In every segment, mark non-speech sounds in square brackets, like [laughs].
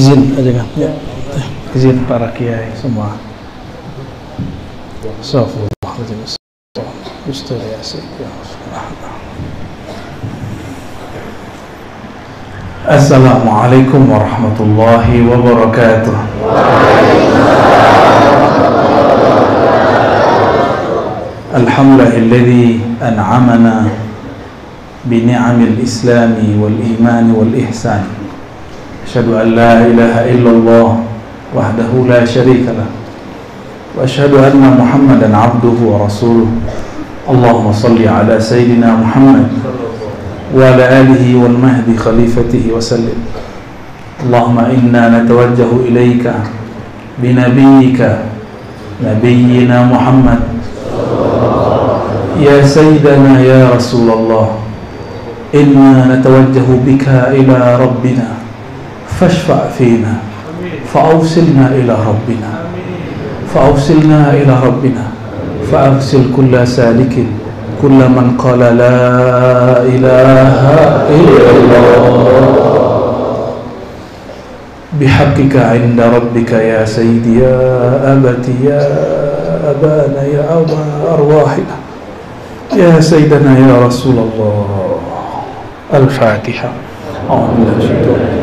izin aja kan ya izin para kiai semua Astagfirullahaladzim Ustaz Yasin ya Assalamualaikum warahmatullahi wabarakatuh الحمد لله الذي أنعمنا بنعم الإسلام والإيمان والإحسان أشهد أن لا إله إلا الله وحده لا شريك له وأشهد أن محمدا عبده ورسوله. اللهم صل على سيدنا محمد وعلى آله والمهدي خليفته وسلم. اللهم إنا نتوجه إليك بنبيك نبينا محمد. يا سيدنا يا رسول الله إنا نتوجه بك إلى ربنا. فاشفع فينا فأوصلنا إلى ربنا فأوصلنا إلى ربنا فأغسل كل سالك كل من قال لا إله إلا الله. بحقك عند ربك يا سيدي يا أبتي يا أبانا يا أبا أرواحنا يا سيدنا يا رسول الله. الفاتحة. أعوذ بالله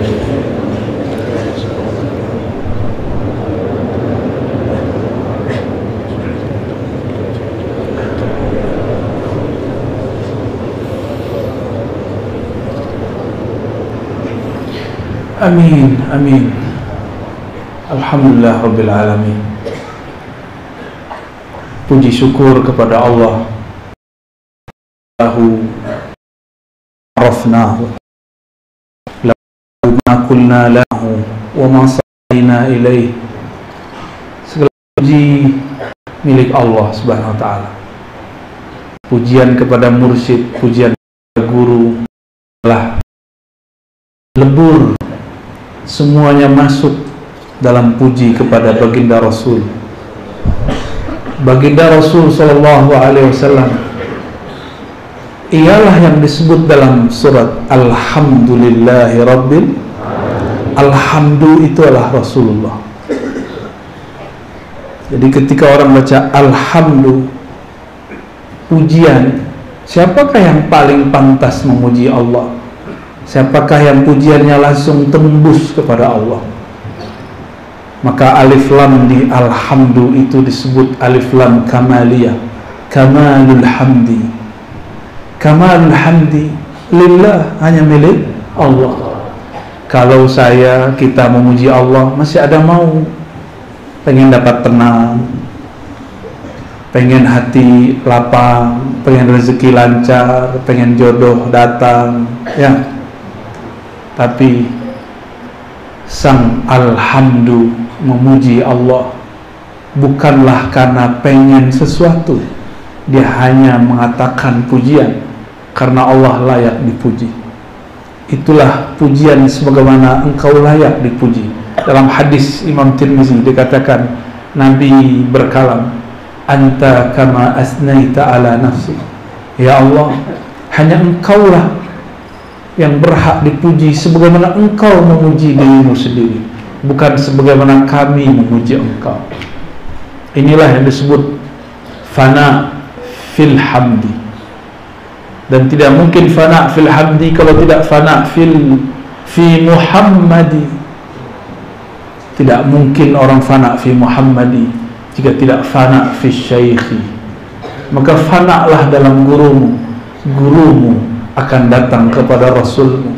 Amin, amin. Alhamdulillah Rabbil Alamin. Puji syukur kepada Allah. Lahu arafnahu. Lahu ma kulna lahu wa ma sa'ina ilaih. Segala puji milik Allah Subhanahu wa taala. Pujian kepada mursyid, pujian kepada guru lah lebur semuanya masuk dalam puji kepada baginda Rasul. Baginda Rasul Shallallahu Alaihi Wasallam ialah yang disebut dalam surat Alhamdulillahi Rabbil Alhamdu itu adalah Rasulullah. Jadi ketika orang baca Alhamdu pujian, siapakah yang paling pantas memuji Allah? Siapakah yang pujiannya langsung tembus kepada Allah? Maka alif lam di alhamdu itu disebut alif lam kamaliyah. Kamalul hamdi. Kamalul hamdi lillah hanya milik Allah. Kalau saya kita memuji Allah masih ada mau pengen dapat tenang, pengen hati lapang, pengen rezeki lancar, pengen jodoh datang, ya tapi sang alhamdu memuji Allah bukanlah karena pengen sesuatu. Dia hanya mengatakan pujian karena Allah layak dipuji. Itulah pujian sebagaimana engkau layak dipuji. Dalam hadis Imam Tirmizi dikatakan Nabi berkalam anta kama asnaita ala nafsi ya Allah hanya engkaulah yang berhak dipuji sebagaimana engkau memuji dirimu sendiri bukan sebagaimana kami memuji engkau. Inilah yang disebut fana fil hamdi. Dan tidak mungkin fana fil hamdi kalau tidak fana fil fi muhammadi. Tidak mungkin orang fana fi muhammadi jika tidak fana fi syaikhi. Maka fana lah dalam gurumu gurumu akan datang kepada Rasulmu.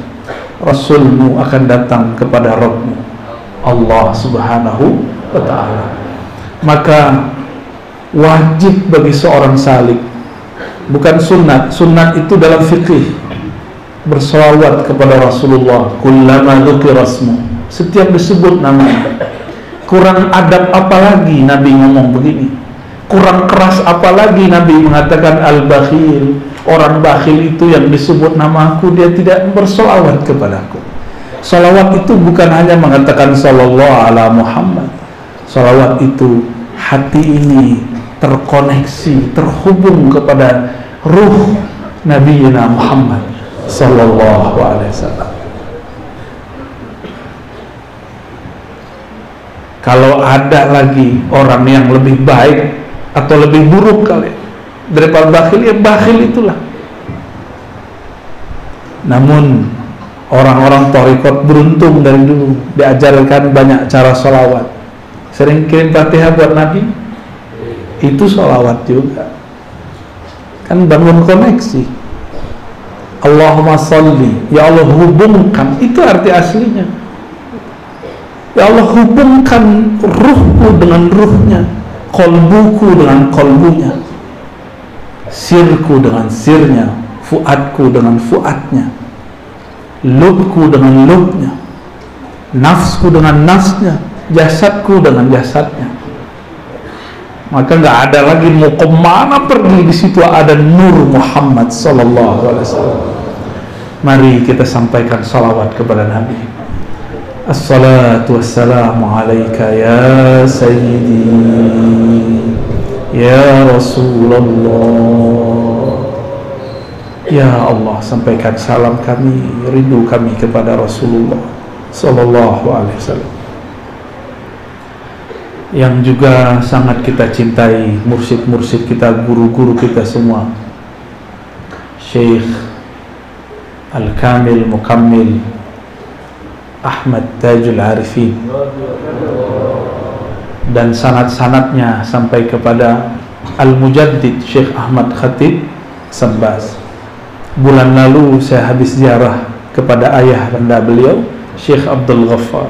Rasulmu akan datang kepada Rabbmu. Allah subhanahu wa ta'ala. Maka wajib bagi seorang salik bukan sunat sunat itu dalam fikih bersolawat kepada Rasulullah. Kullama rasmu setiap disebut nama kurang adab apa lagi Nabi ngomong begini. Kurang keras apa lagi Nabi mengatakan al-bakhil orang bakhil itu yang disebut namaku dia tidak bersolawat kepadaku solawat itu bukan hanya mengatakan sallallahu ala Muhammad. Solawat itu hati ini terkoneksi terhubung kepada ruh Nabi Muhammad sallallahu alaihi wasallam. Kalau ada lagi orang yang lebih baik atau lebih buruk kali daripada bakhil ya bakhil itulah. Namun orang-orang torikot beruntung dari dulu. Diajarkan banyak cara sholawat. Sering kirim fatihah buat nabi? Itu sholawat juga. Kan bangun koneksi. Allahumma salli. Ya Allah hubungkan. Itu arti aslinya. Ya Allah hubungkan ruhku dengan ruhnya kolbuku dengan kolbunya sirku dengan sirnya fuadku dengan fuadnya lubku dengan lubnya nafsku dengan nafsnya jasadku dengan jasadnya. Maka nggak ada lagi mau ke mana pergi di situ ada nur Muhammad Sallallahu Alaihi Wasallam. Mari kita sampaikan salawat kepada Nabi. Assalatu wassalamu alaika ya Ya Rasulullah. Ya Allah sampaikan salam kami rindu kami kepada Rasulullah Sallallahu Alaihi Wasallam. Yang juga sangat kita cintai mursyid-mursyid kita guru-guru kita semua. Syekh Al-Kamil Mukammil Ahmad Tajul Arifin dan sanat-sanatnya sampai kepada Al-Mujaddid Syekh Ahmad Khatib Sambas. Bulan lalu saya habis ziarah kepada ayah benda beliau Syekh Abdul Ghaffar.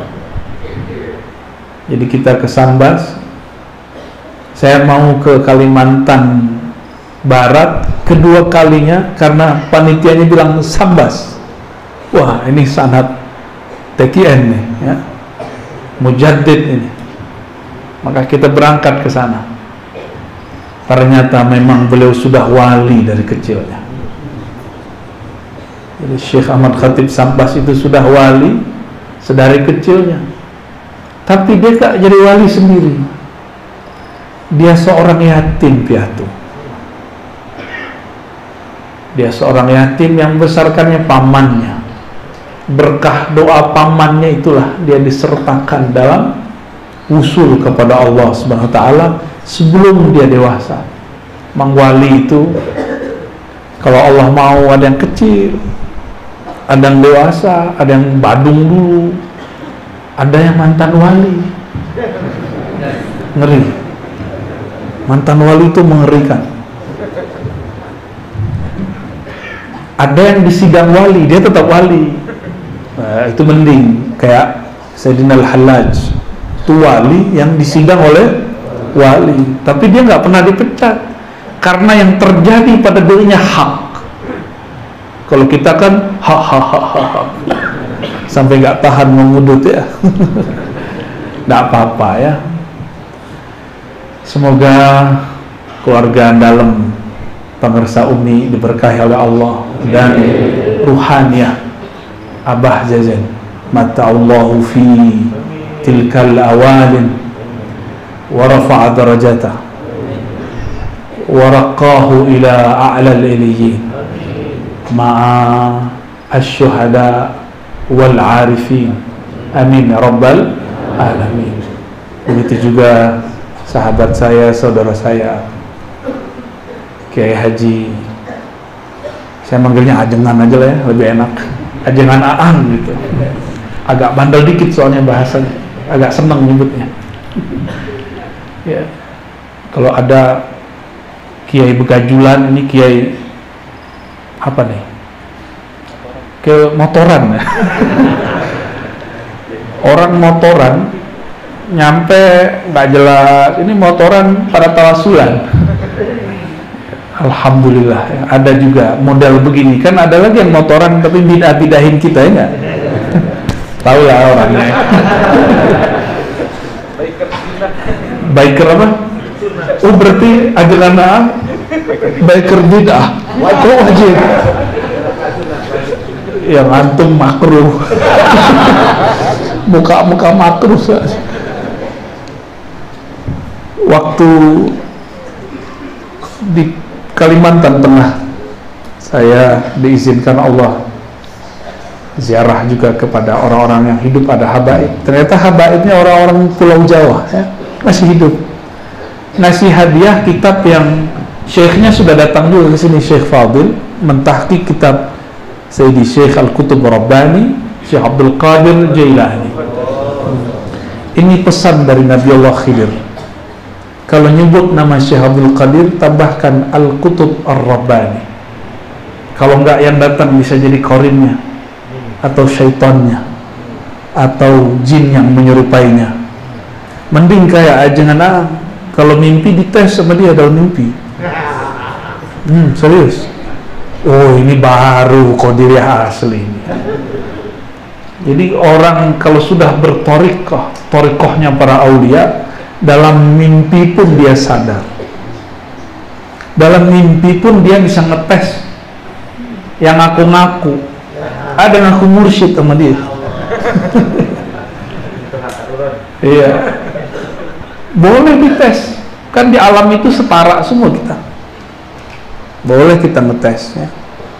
Jadi kita ke Sambas. Saya mau ke Kalimantan Barat. Kedua kalinya karena panitianya bilang Sambas. Wah ini sangat TKN nih ya. Mujaddid ini maka kita berangkat ke sana ternyata memang beliau sudah wali dari kecilnya jadi Syekh Ahmad Khatib Sambas itu sudah wali sedari kecilnya. Tapi dia tak jadi wali sendiri. Dia seorang yatim piatu. Dia seorang yatim yang besarkannya pamannya. Berkah doa pamannya itulah dia disertakan dalam usul kepada Allah Subhanahu wa taala sebelum dia dewasa. Mang wali itu kalau Allah mau ada yang kecil, ada yang dewasa, ada yang badung dulu, ada yang mantan wali. Ngeri. Mantan wali itu mengerikan. Ada yang di sidang wali, dia tetap wali. Nah, itu mending kayak Sayyidina Al-Hallaj. Itu wali yang disidang oleh wali, tapi dia nggak pernah dipecat karena yang terjadi pada dirinya hak kalau kita kan ha ha ha ha, ha. sampai nggak tahan mengudut ya, [laughs] nggak apa-apa ya. Semoga keluarga dalam pengersa Umi diberkahi oleh Allah dan ruhaniah Abah Jajan. Mata Allahu fi rafa'a darajatah wa raqahu ila a'la al-iliyyin ma'a asyuhada wal arifin amin ya rabbal alamin. Begitu juga sahabat saya saudara saya Kiai Haji. Saya manggilnya ajengan aja lah ya lebih enak. Ajengan aang gitu. Agak bandel dikit soalnya bahasanya agak seneng nyebutnya. Ya. Kalau ada kiai begajulan ini kiai apa nih? Ke motoran. [laughs] Orang motoran nyampe nggak jelas. Ini motoran pada tawasulan. Alhamdulillah ya. ada juga model begini. Kan ada lagi yang motoran tapi bidah bidahin kita ya nggak tahu lah orangnya. Biker apa? Oh berarti ajaran biker bidah oh wajib. Yang antum makruh. [laughs] Muka-muka makruh waktu di Kalimantan Tengah saya diizinkan Allah ziarah juga kepada orang-orang yang hidup ada habaib. Ternyata habaibnya orang-orang pulau Jawa ya, masih hidup. Ngasih hadiah kitab yang syekhnya sudah datang juga ke sini Syekh Fadil mentahki kitab Sayyidi Syekh Al-Kutub Rabbani Syekh Abdul Qadir Jailani. Ini pesan dari Nabi Allah Khidir. Kalau nyebut nama Syekh Abdul Qadir tambahkan Al-Kutub Ar-Rabbani kalau enggak yang datang bisa jadi korinnya atau syaitannya atau jin yang menyerupainya. Mending kayak ajengan ah kalau mimpi dites sama dia dalam mimpi. Hmm serius? Oh ini baru diri asli jadi orang kalau sudah bertorikoh torikohnya para aulia dalam mimpi pun dia sadar. Dalam mimpi pun dia bisa ngetes yang aku ngaku ada ngaku mursyid sama dia. Iya. Boleh dites. Kan di alam itu setara semua kita. Boleh kita ngetes ya.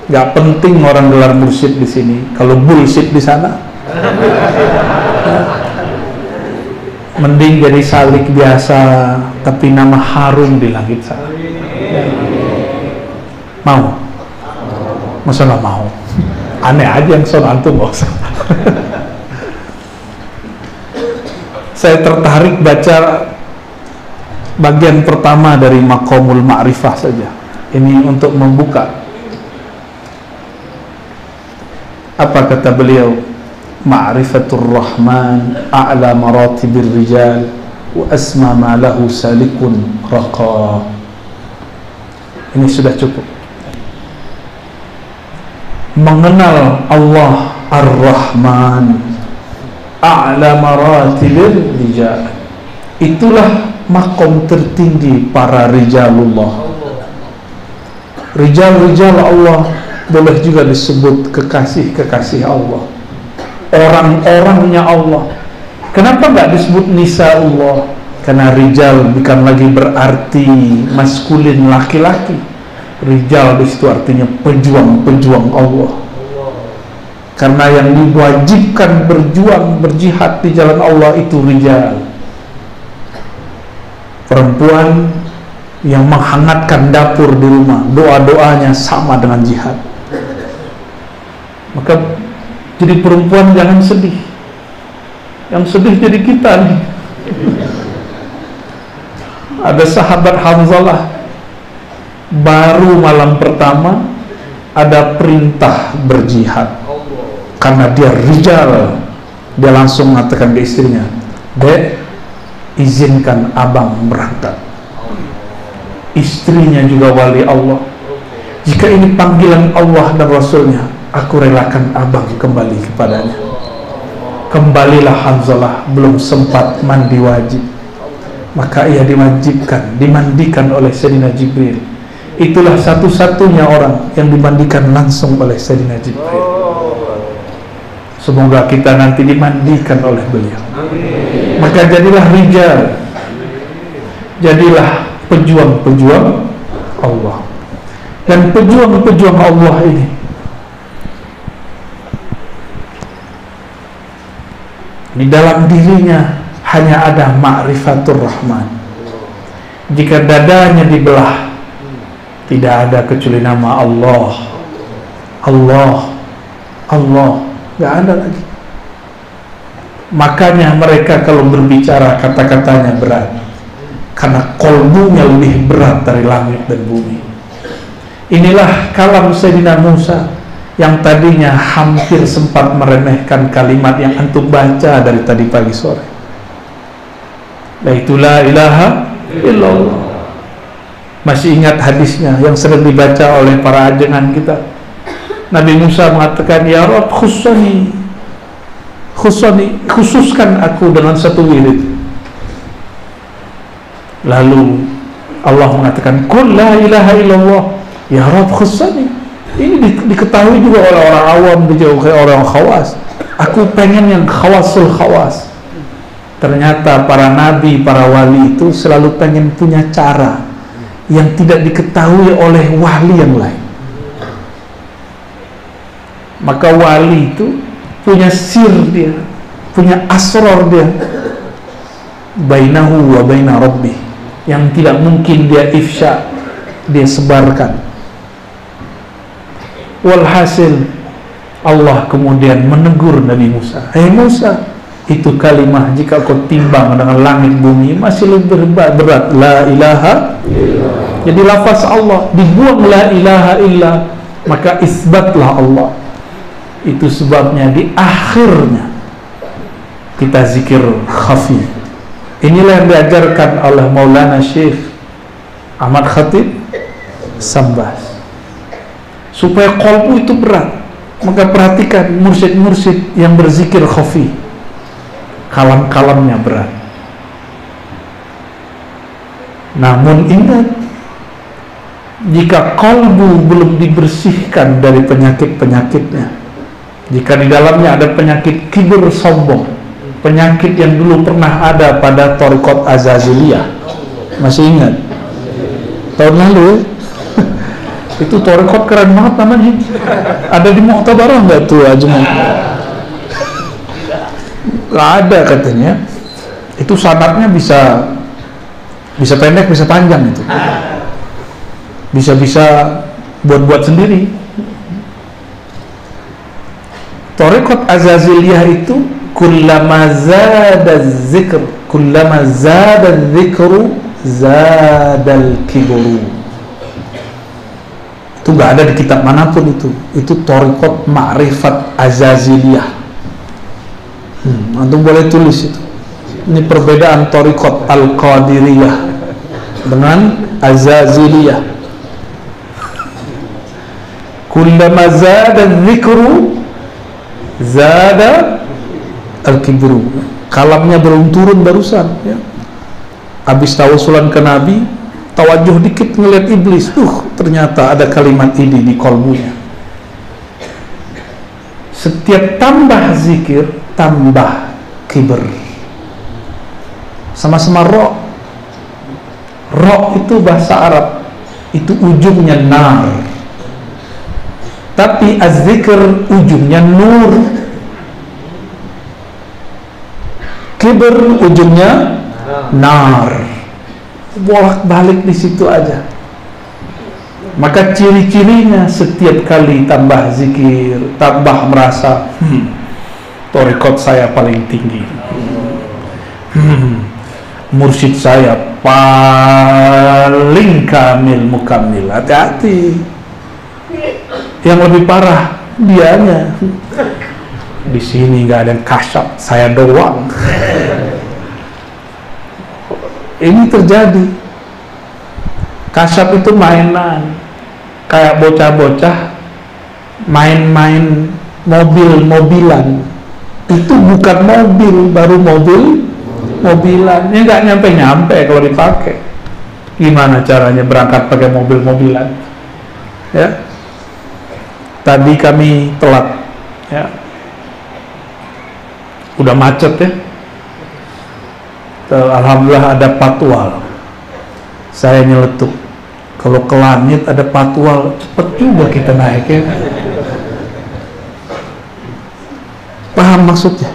Nggak penting orang gelar mursyid di sini. Kalau bullshit di sana. Mending jadi salik biasa tapi nama harum di langit sana. Mau? Masalah mau aneh aja yang son antum saya tertarik baca bagian pertama dari makomul ma'rifah saja. Ini untuk membuka. Apa kata beliau? Ma'rifatur rahman a'la maratibir rijal wa asma ma lahu salikun raqa. Ini sudah cukup mengenal Allah Ar-Rahman. A'la maratibir rijal. Itulah makom tertinggi para rijalullah. Rijal-rijal Allah boleh juga disebut kekasih-kekasih Allah. Orang-orangnya Allah. Kenapa nggak disebut nisa Allah karena rijal bukan lagi berarti maskulin laki-laki rijal di situ artinya pejuang-pejuang Allah. Karena yang diwajibkan berjuang berjihad di jalan Allah itu rijal. Perempuan yang menghangatkan dapur di rumah doa-doanya sama dengan jihad. Maka jadi perempuan jangan sedih. Yang sedih jadi kita nih. Ada sahabat Hamzalah baru malam pertama ada perintah berjihad. Karena dia rijal dia langsung mengatakan ke istrinya dek izinkan abang berangkat. Istrinya juga wali Allah. Jika ini panggilan Allah dan Rasulnya aku relakan abang kembali kepadanya. Kembalilah Hamzalah belum sempat mandi wajib. Maka ia diwajibkan dimandikan oleh Sayyidina Jibril itulah satu-satunya orang yang dimandikan langsung oleh Sayyidina Jibril. Semoga kita nanti dimandikan oleh beliau. Maka jadilah rijal. Jadilah pejuang-pejuang Allah. Dan pejuang-pejuang Allah ini di dalam dirinya hanya ada ma'rifatur rahman. Jika dadanya dibelah tidak ada kecuali nama Allah. Allah. Allah. Nggak ada lagi. Makanya mereka kalau berbicara kata-katanya berat. Karena kolbunya lebih berat dari langit dan bumi. Inilah kalam Sayyidina Musa yang tadinya hampir sempat meremehkan kalimat yang antum baca dari tadi pagi sore. La itulah ilaha illallah masih ingat hadisnya yang sering dibaca oleh para ajengan kita. Nabi Musa mengatakan ya Rabb khusani khusani khususkan aku dengan satu wirid. Lalu Allah mengatakan kul la ilaha illallah. Ya Rabb khusani ini di, diketahui juga oleh orang awam dijauhi orang khawas. Aku pengen yang khawasul khawas. Ternyata para nabi para wali itu selalu pengen punya cara yang tidak diketahui oleh wali yang lain. Maka wali itu punya sir dia punya asror dia. Bainahu wa baina rabbi yang tidak mungkin dia ifsha dia sebarkan. Walhasil Allah kemudian menegur Nabi Musa. Hei Musa itu kalimah jika kau timbang dengan langit bumi masih lebih berat. La ilaha jadi lafaz Allah dibuang la ilaha illa maka isbatlah Allah. Itu sebabnya di akhirnya kita zikir khafi inilah yang diajarkan oleh Maulana Syekh Ahmad Khatib Sambas. Supaya kolbu itu berat maka perhatikan mursyid-mursyid yang berzikir khafi kalam-kalamnya berat. Namun ingat jika kolbu belum dibersihkan dari penyakit-penyakitnya jika di dalamnya ada penyakit kibur sombong penyakit yang dulu pernah ada pada Torikot Azaziliyah masih ingat? Tahun lalu [laughs] itu Torikot keren banget namanya. Ada di Mu'tabarah nggak tuh Ajman nggak ada katanya. Itu sanatnya bisa bisa pendek bisa panjang itu. Bisa-bisa buat-buat sendiri. Torikot Azaziliyah itu kullama zada zikr kullama zada zikru zadal kiburu itu nggak ada di kitab mana pun itu. Itu Torikot Ma'rifat Azaziliyah hmm, antum boleh tulis itu. Ini perbedaan Torikot Al-Qadiriyah dengan Azaziliyah. Kullama zada zikru zada al-kibru. Kalamnya belum turun barusan ya. Habis tawasulan ke Nabi tawajuh dikit ngeliat iblis. Uh ternyata ada kalimat ini di kolbunya. Setiap tambah zikir tambah kiber sama-sama roh roh itu bahasa Arab itu ujungnya nar. Tapi az-zikr ujungnya nur. Kiber ujungnya nar. Bolak balik di situ aja. Maka ciri-cirinya setiap kali tambah zikir tambah merasa hmm, torikot saya paling tinggi. Hmm, mursyid saya paling kamil mukamil. Hati-hati. Yang lebih parah dianya. Di sini nggak ada yang kasyaf saya doang. Ini terjadi. Kasyaf itu mainan. Kayak bocah-bocah main-main mobil-mobilan itu bukan mobil baru mobil mobilan. Ini nggak nyampe-nyampe kalau dipakai. Gimana caranya berangkat pakai mobil-mobilan? Ya. Tadi kami telat ya. Udah macet ya. Alhamdulillah ada patwal saya nyeletuk. Kalau ke langit ada patwal cepet juga kita naik ya paham maksudnya?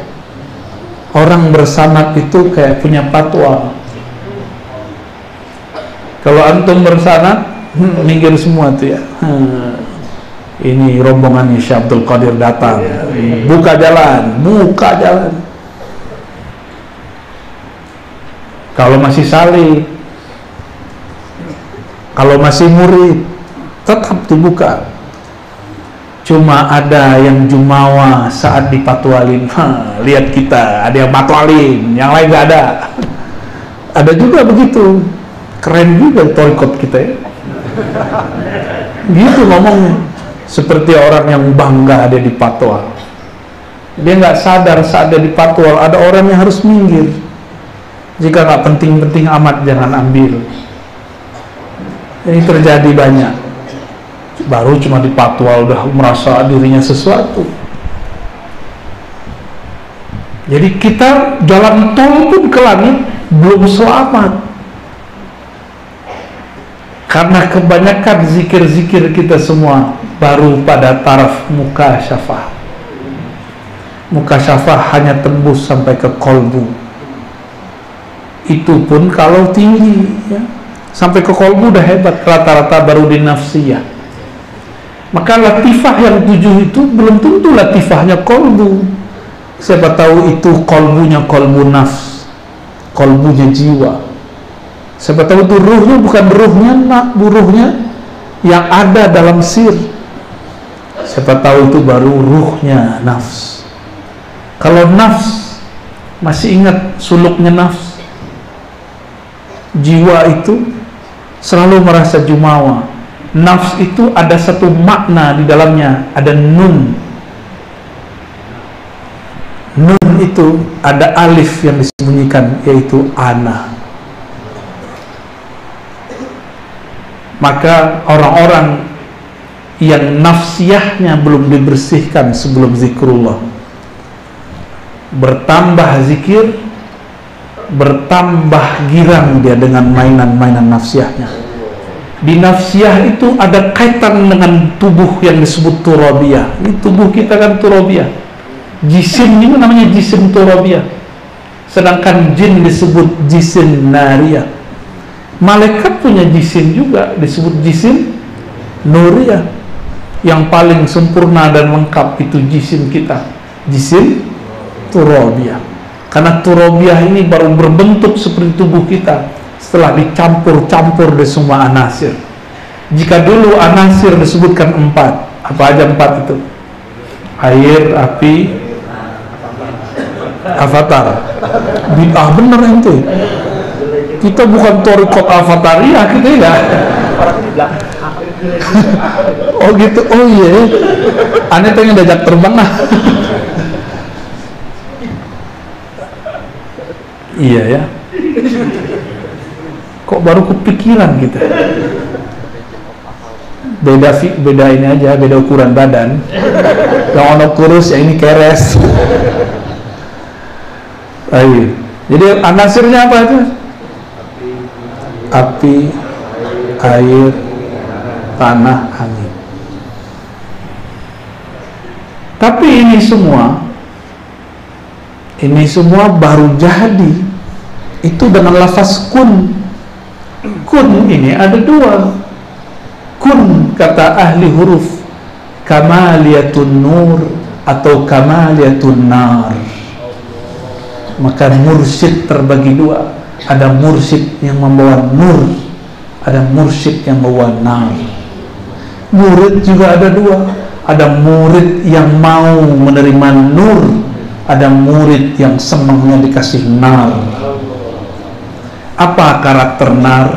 Orang bersanat itu kayak punya patwal kalau antum bersanat hmm, minggir semua tuh ya. Hmm. Ini rombongannya Syekh Abdul Qadir datang. Buka jalan buka jalan. Kalau masih salih kalau masih murid tetap dibuka cuma ada yang jumawa saat dipatualin. [laughs] Ha, lihat kita ada yang patwalin yang lain gak ada. [laughs] Ada juga begitu. Keren juga torikot kita ya. Gitu ngomongnya. Seperti orang yang bangga ada di patwal dia nggak sadar saat dia di patwal ada orang yang harus minggir. Jika nggak penting-penting amat jangan ambil. Ini terjadi banyak baru cuma di patwal udah merasa dirinya sesuatu. Jadi kita jalan tol pun ke langit belum selamat. Karena kebanyakan zikir-zikir kita semua baru pada taraf muka syafah mukasyafah hanya tembus sampai ke kolbu. Itu pun kalau tinggi ya. sampai ke kolbu udah hebat rata-rata baru di nafsiyah maka latifah yang tujuh itu belum tentu latifahnya kolbu. Siapa tahu itu kolbunya kolbu nafs kolbunya jiwa. Siapa tahu itu ruhnya bukan ruhnya nak buruhnya yang ada dalam sir. Siapa tahu itu baru ruhnya nafs. Kalau nafs masih ingat suluknya nafs? Jiwa itu selalu merasa jumawa nafs itu ada satu makna di dalamnya ada nun. Nun itu ada alif yang disembunyikan yaitu ana. Maka orang-orang yang nafsiyahnya belum dibersihkan sebelum zikrullah. Bertambah zikir bertambah girang dia dengan mainan-mainan nafsiyahnya di nafsiyah itu ada kaitan dengan tubuh yang disebut turabiyah. Ini tubuh kita kan turabiyah. Jisim ini namanya jisim turabiyah. Sedangkan jin disebut jisim nariyah. Malaikat punya jisim juga disebut jisim nuriyah. Yang paling sempurna dan lengkap itu jisim kita. Jisim turabiyah. Karena turabiyah ini baru berbentuk seperti tubuh kita setelah dicampur-campur di semua anasir. Jika dulu anasir disebutkan empat apa aja empat itu? Air, api avatar. Bid'ah bener ente kita bukan torikot avataria kita ya oh gitu. Oh iya. Aneh pengen diajak terbang lah iya ya kok baru kepikiran gitu beda beda ini aja beda ukuran badan yang ono kurus ya ini keres Ayo. jadi anasirnya apa itu api air tanah, angin. Tapi ini semua ini semua baru jadi itu dengan lafaz kun. Kun ini ada dua. Kun kata ahli huruf kamaliyatun nur atau kamaliyatun nar. Maka mursyid terbagi dua. Ada mursyid yang membawa nur, ada mursyid yang membawa nar murid juga ada dua ada murid yang mau menerima nur ada murid yang senangnya dikasih nar apa karakter nar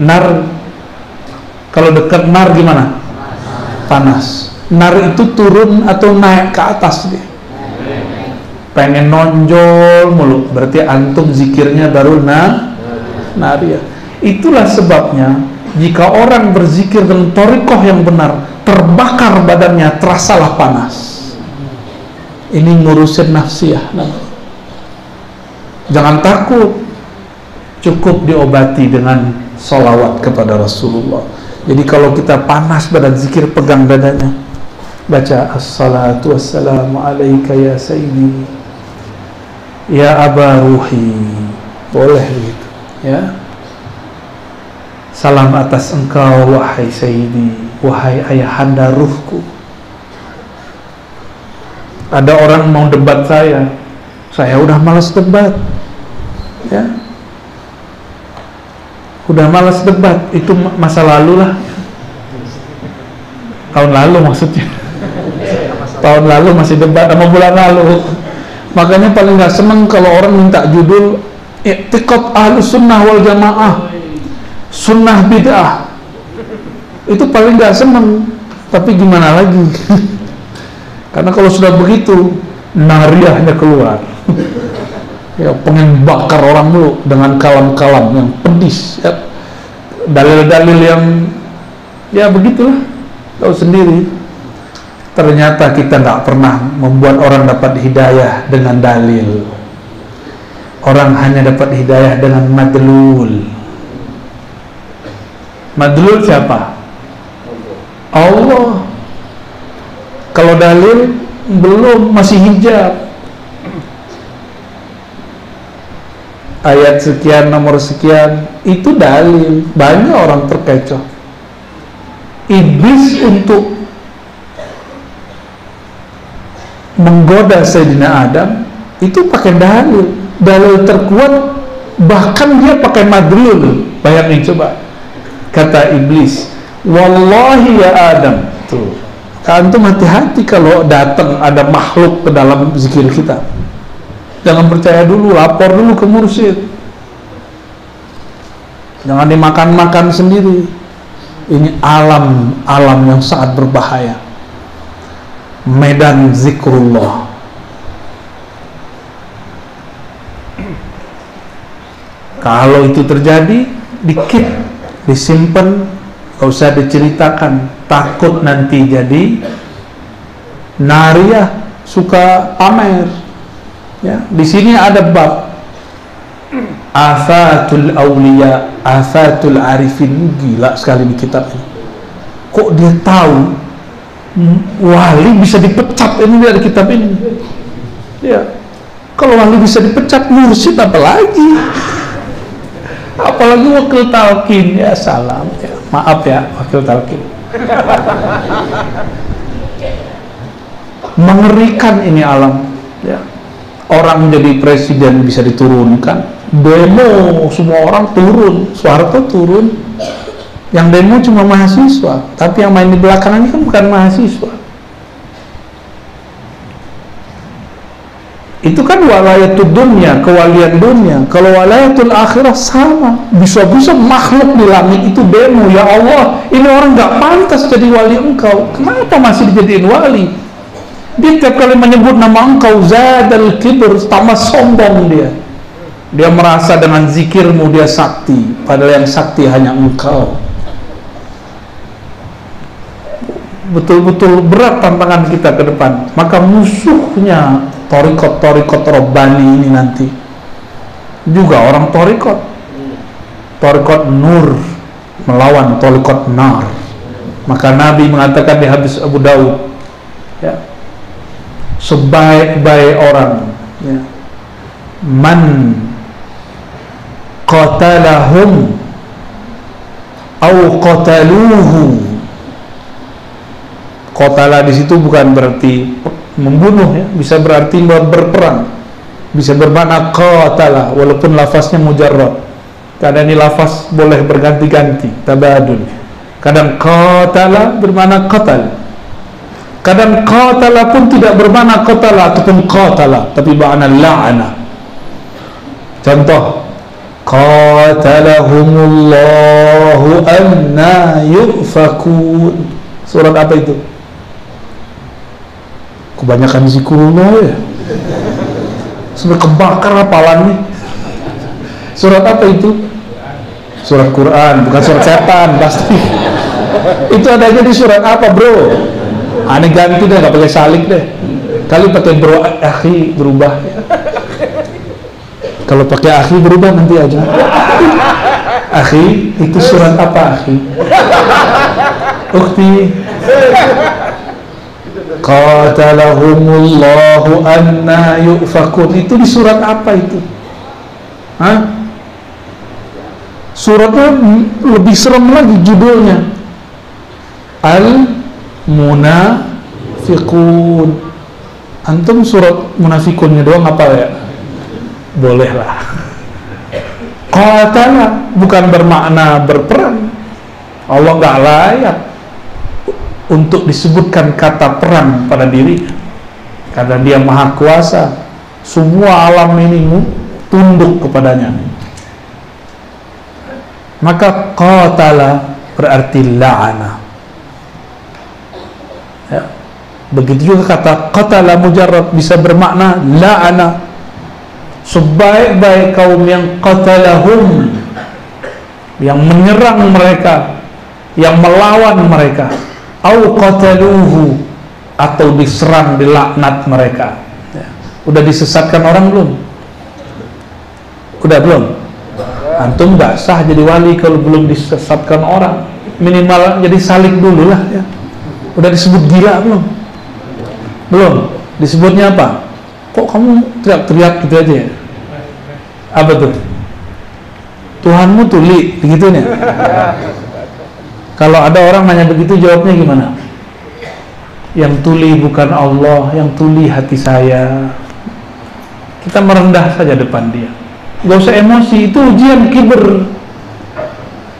nar kalau dekat nar gimana? Panas. Nar itu turun atau naik ke atas dia? Pengen nonjol mulu berarti antum zikirnya baru na naria itulah sebabnya jika orang berzikir dengan torikoh yang benar terbakar badannya terasalah panas. Ini ngurusin nafsiyah jangan takut cukup diobati dengan solawat kepada Rasulullah. Jadi kalau kita panas badan zikir pegang dadanya baca assalatu wassalamu alaika ya sayyidi ya aba ruhi. Boleh gitu ya. Salam atas engkau wahai Sayyidi Wahai ayahanda ruhku. Ada orang mau debat saya Saya udah malas debat Ya Udah malas debat Itu masa lalu lah. Tahun lalu maksudnya. Tahun lalu masih debat sama bulan lalu. Makanya paling gak seneng kalau orang minta judul Iktikot ahlu sunnah wal jamaah. Sunnah bid'ah. Itu paling gak seneng. Tapi gimana lagi? [laughs] Karena kalau sudah begitu nariahnya keluar [laughs] ya pengen bakar orang dulu dengan kalam-kalam yang pedis ya. dalil-dalil yang ya begitulah tahu sendiri ternyata kita nggak pernah membuat orang dapat hidayah dengan dalil orang hanya dapat hidayah dengan madlul Madlul siapa? Allah. Kalau dalil belum masih hijab ayat sekian nomor sekian itu dalil. Banyak orang terkecoh. Iblis untuk menggoda Sayyidina Adam itu pakai dalil. Dalil terkuat bahkan dia pakai madril. Bayangin coba. Kata iblis wallahi ya Adam. Tuh. Antum hati-hati kalau datang ada makhluk ke dalam zikir kita jangan percaya dulu lapor dulu ke mursyid. Jangan dimakan-makan sendiri. Ini alam alam yang sangat berbahaya. Medan zikrullah. Kalau itu terjadi dikit disimpan gak usah diceritakan. Takut nanti jadi nariah suka pamer Ya, di sini ada bab afatul aulia, afatul arifin gila sekali di kitab ini. Kok dia tahu wali bisa dipecat ini dari kitab ini? Ya, kalau wali bisa dipecat mursyid apalagi? Apalagi wakil talkin ya salam ya. Maaf ya wakil talkin. Mengerikan ini alam ya orang jadi presiden bisa diturunkan demo semua orang turun Soeharto turun. Yang demo cuma mahasiswa tapi yang main di belakang ini kan bukan mahasiswa. Itu kan walayatul dunia kewalian dunia. Kalau walayatul akhirah sama bisa-bisa makhluk di langit itu demo ya Allah ini orang gak pantas jadi wali engkau. Kenapa masih dijadiin wali dia tiap kali menyebut nama engkau zadal kibr tambah sombong dia. Dia merasa dengan zikirmu dia sakti padahal yang sakti hanya engkau. Betul-betul berat tantangan kita ke depan. Maka musuhnya torikot-torikot robani ini nanti. Juga orang torikot. Torikot nur melawan torikot nar. Maka Nabi mengatakan di hadis Abu Daud ya, sebaik-baik orang. Ya. man qatalahum au qataluhu. Qatala di situ bukan berarti membunuh ya bisa berarti berperang. Bisa bermakna qatala walaupun lafaznya mujarrad. Kadang ini lafaz boleh berganti-ganti tabadul kadang qatala bermakna qatal Kadang qatala pun tidak bermakna qatala ataupun qatala, tapi makna la'ana. Contoh, qatalahumullahu anna yufakun. Surat apa itu? Kebanyakan zikrullah ya. Sampai kebakar apalan nih. Surat apa itu? Surat Quran, bukan surat setan pasti. itu adanya di surat apa, Bro? Aneh ganti deh nggak pakai salik deh. Kali pakai bro akhi berubah. Kalau pakai akhi berubah nanti aja. Akhi itu surat apa akhi? Ukti. Qatalahumullahu anna yufakun. Itu di surat apa itu? Hah? suratnya lebih serem lagi judulnya. Al munafiqun. Antum surat munafikunnya doang apa ya? Bolehlah qatala bukan bermakna berperang Allah nggak layak untuk disebutkan kata perang pada diri. Karena dia maha kuasa. Semua alam ini tunduk kepadanya. Maka qatala berarti la'ana ya. Begitu juga kata qatala mujarrad bisa bermakna la'ana sebaik-baik kaum yang qatalahum yang menyerang mereka yang melawan mereka. Au qataluhu atau diserang dilaknat mereka. Ya. udah disesatkan orang belum? Udah belum? Antum nggak sah jadi wali kalau belum disesatkan orang. Minimal jadi salik dulu lah ya. Udah disebut gila belum Belum. Disebutnya apa? Kok kamu teriak-teriak gitu aja ya? Apa tuh? Tuhanmu tuli, begitu nih. Kalau ada orang nanya begitu jawabnya gimana? Yang tuli bukan Allah, yang tuli hati saya. Kita merendah saja depan dia. Gak usah emosi, itu ujian kiber.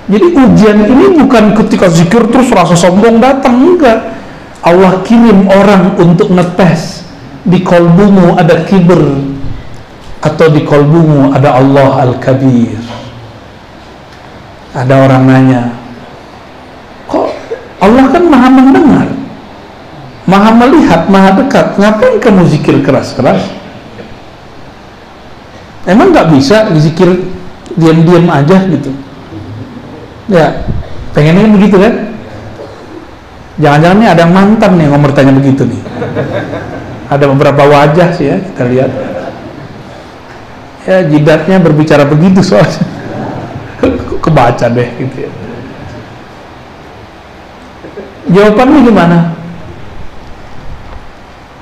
Jadi ujian ini bukan ketika zikir terus rasa sombong datang, enggak. Allah kirim orang untuk ngetes di kolbumu ada kiber atau di kolbumu ada Allah Al-Kabir. Ada orang nanya kok Allah kan maha mendengar? Maha melihat, maha dekat. Ngapain kamu zikir keras-keras? Emang nggak bisa zikir diam-diam aja gitu? Ya pengennya begitu kan jangan-jangan nih ada yang mantan nih ngomong tanya begitu nih. Ada beberapa wajah sih ya kita lihat. Ya jidatnya berbicara begitu soalnya. [laughs] Kebaca deh gitu ya. Jawabannya gimana?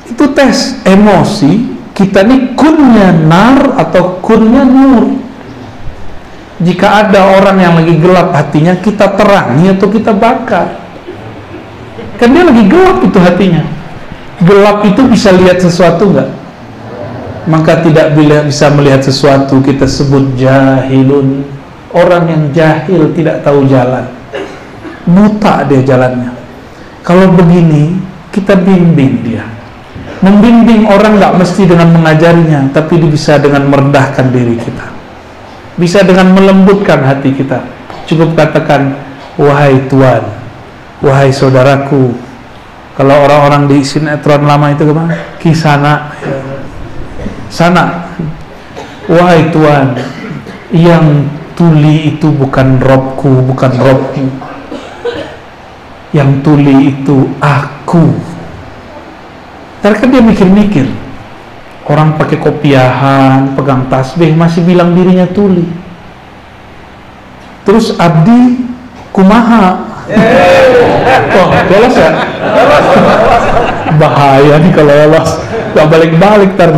Itu tes emosi kita ini kunnya nar atau kunnya nur? Jika ada orang yang lagi gelap hatinya kita terangi atau kita bakar kan dia lagi gelap itu hatinya gelap itu bisa lihat sesuatu nggak? Maka tidak bisa melihat sesuatu kita sebut jahilun. Orang yang jahil tidak tahu jalan. Buta dia jalannya. Kalau begini kita bimbing dia. Membimbing orang nggak mesti dengan mengajarinya, tapi bisa dengan merendahkan diri kita. Bisa dengan melembutkan hati kita. Cukup katakan, wahai Tuhan, wahai saudaraku, kalau orang-orang di sinetron lama itu gimana? Kisana. Sana. Wahai Tuhan, yang tuli itu bukan robku, bukan robku. Yang tuli itu aku. Kan dia mikir-mikir. Orang pakai kopiahan, pegang tasbih, masih bilang dirinya tuli. Terus abdi kumaha Oh, lolos ya? Bahaya nih kalau lolos. Gak balik-balik ntar.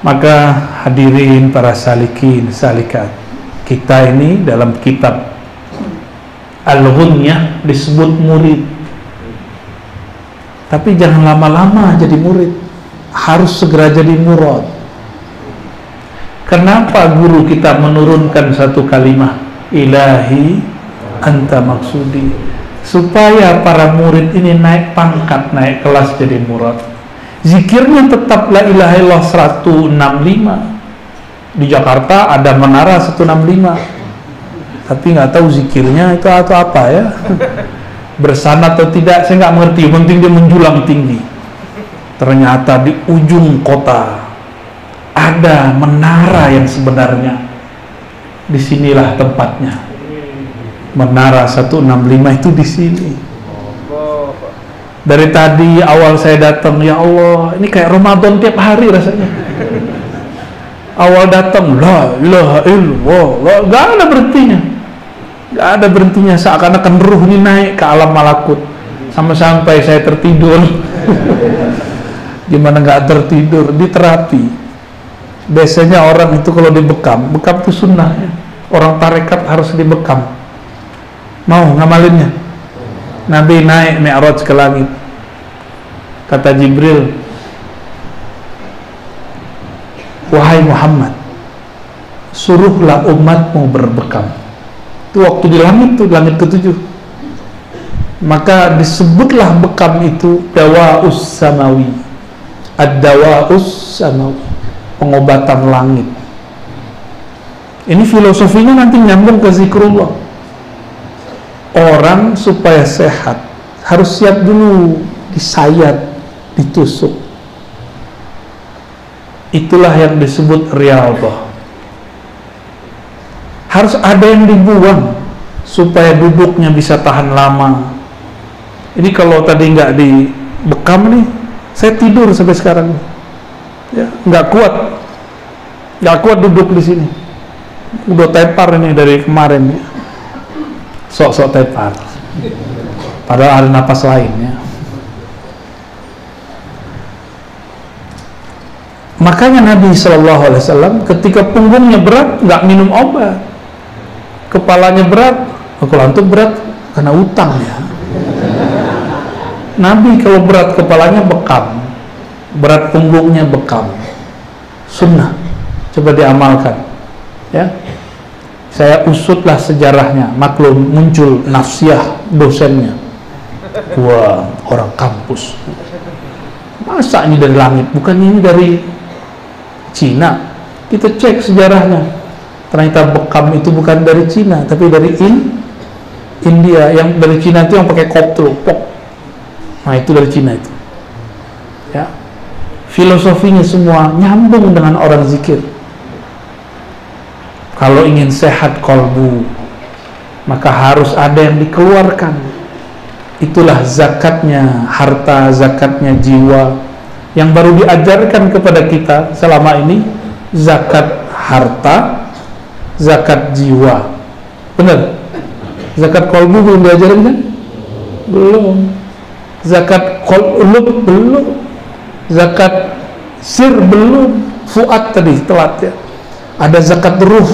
Maka hadirin para salikin, salikat. Kita ini dalam kitab Al-Ghunyah disebut murid. Tapi jangan lama-lama jadi murid. Harus segera jadi murad Kenapa guru kita menurunkan satu kalimat ilahi anta maksudi supaya para murid ini naik pangkat, naik kelas jadi murad. Zikirnya tetap la ilaha illallah 165. Di Jakarta ada menara 165. Tapi nggak tahu zikirnya itu atau apa ya. Bersana atau tidak saya nggak mengerti. Penting dia menjulang tinggi. Ternyata di ujung kota ada menara yang sebenarnya. Di sinilah tempatnya. Menara 165 itu di sini. Dari tadi awal saya datang ya Allah ini kayak Ramadan tiap hari rasanya. Awal datang la ilaha illallah. Gak ada berhentinya. Gak ada berhentinya. Seakan-akan ruh ini naik ke alam malakut. Sampai-sampai saya tertidur. [laughs] Gimana gak tertidur? Di terapi biasanya orang itu kalau dibekam bekam itu sunnah. Ya. orang tarekat harus dibekam. Mau ngamalinnya? Nabi naik mi'raj ke langit. Kata Jibril wahai Muhammad suruhlah umatmu berbekam. Itu waktu di langit itu langit ketujuh. Maka disebutlah bekam itu dawa us samawi. Ad-dawa us samawi pengobatan langit. Ini filosofinya nanti nyambung ke zikrullah. Orang supaya sehat harus siap dulu disayat, ditusuk. Itulah yang disebut riyadhah. Harus ada yang dibuang supaya duduknya bisa tahan lama. Ini kalau tadi nggak dibekam nih, saya tidur sampai sekarang ya. Nggak kuat. Nggak kuat duduk di sini. Udah tepar ini dari kemarin ya. sok-sok tepar. Padahal ada napas lain ya. Makanya Nabi Shallallahu Alaihi Wasallam ketika punggungnya berat nggak minum obat. Kepalanya berat kalau berat karena utang ya. Nabi kalau berat kepalanya bekam berat punggungnya bekam. Sunnah. Coba diamalkan. Ya. Saya usutlah sejarahnya. Maklum muncul nafsiyah dosennya. Wah orang kampus. Masa ini dari langit bukan ini dari Cina? Kita cek sejarahnya. Ternyata bekam itu bukan dari Cina tapi dari in India. Yang dari Cina itu yang pakai koptel pok. Nah itu dari Cina itu. Ya filosofinya semua nyambung dengan orang zikir. Kalau ingin sehat kolbu maka harus ada yang dikeluarkan. Itulah zakatnya harta zakatnya jiwa yang baru diajarkan kepada kita selama ini. Zakat harta zakat jiwa. Benar? Zakat kolbu belum diajarin kan? Belum. Zakat kolub belum zakat sir belum fuad tadi telat ya. Ada zakat ruh.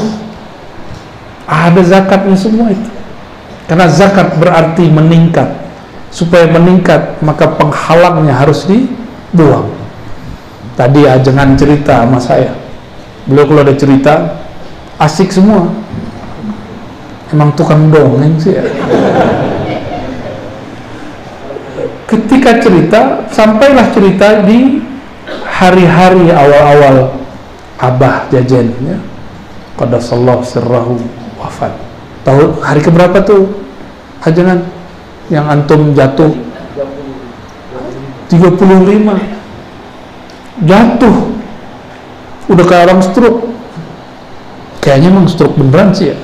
Ada zakatnya semua itu. Karena zakat berarti meningkat. Supaya meningkat maka penghalangnya harus dibuang. Tadi ya jangan cerita sama saya. Beliau kalau ada cerita asik semua. Emang tukang dongeng sih ya ketika cerita sampailah cerita di hari-hari awal-awal Abah Jajan ya. Qadasallahu sirrahu wafat. Tahu hari keberapa tuh? Hajanan yang antum jatuh 35 jatuh udah kayak orang stroke kayaknya emang stroke beneran sih ya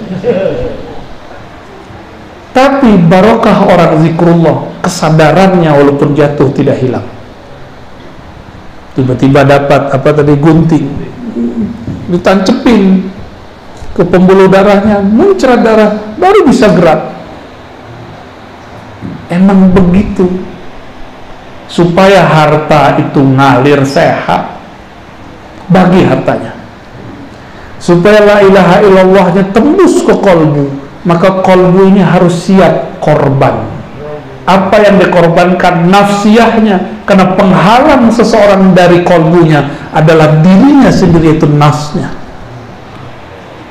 tapi barokah orang zikrullah kesadarannya walaupun jatuh tidak hilang. Tiba-tiba dapat apa tadi gunting. Ditancepin ke pembuluh darahnya muncrat darah baru bisa gerak. Emang begitu? Supaya harta itu ngalir sehat. Bagi hartanya. Supaya la ilaha illallahnya tembus ke kolbu maka kolbu ini harus siap korban apa yang dikorbankan nafsiyahnya karena penghalang seseorang dari kolbunya adalah dirinya sendiri itu nafsnya.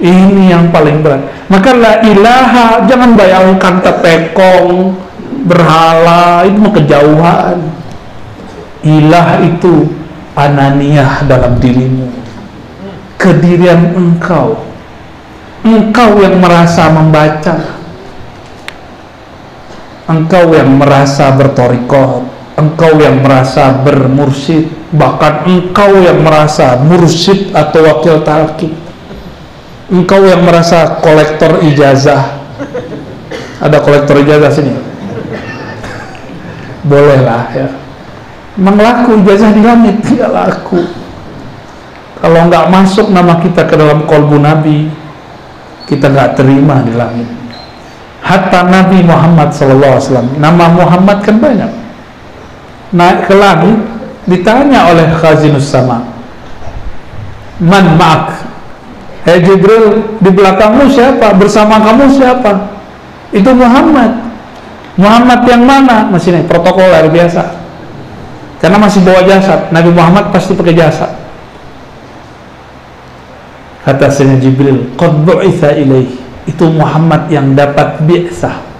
Ini yang paling berat. Maka la ilaha jangan bayangkan tepekong berhala itu kejauhan. Ilah itu ananiyah dalam dirimu. Kedirian engkau. Engkau yang merasa membaca engkau yang merasa bertorikot engkau yang merasa bermursid bahkan engkau yang merasa mursid atau wakil talqin engkau yang merasa kolektor ijazah. Ada kolektor ijazah sini? Bolehlah ya. Memang ijazah di langit tidak laku. Kalau nggak masuk nama kita ke dalam kolbu nabi kita nggak terima di langit hatta Nabi Muhammad SAW nama Muhammad kan banyak. Naik ke langit ditanya oleh khazinus sama man ma'ak? Hei Jibril di belakangmu siapa? Bersama kamu siapa? Itu Muhammad. Muhammad yang mana? Masih nih protokoler biasa. Karena masih bawa jasad. Nabi Muhammad pasti pakai jasad. Kata Sayyidina Jibril qad bu'itha ilaihi itu Muhammad yang dapat biasa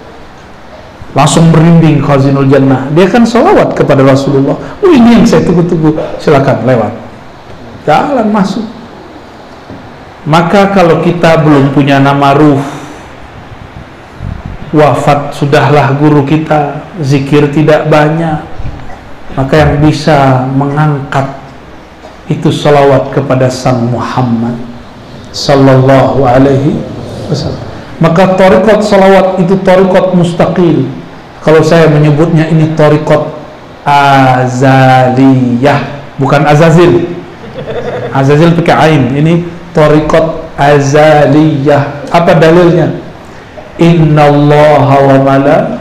langsung merinding khazinul jannah. Dia kan salawat kepada Rasulullah. Oh ini yang saya tunggu-tunggu. Silakan lewat. Jalan masuk. Maka kalau kita belum punya nama ruh wafat sudahlah guru kita. Zikir tidak banyak. Maka yang bisa mengangkat itu salawat kepada sang Muhammad. Sallallahu alaihi maka torikot salawat itu torikot mustaqil. Kalau saya menyebutnya ini torikot azaliyah bukan azazil. Azazil pakai ain. Ini torikot azaliyah. Apa dalilnya? Innallaha wa malaikatahu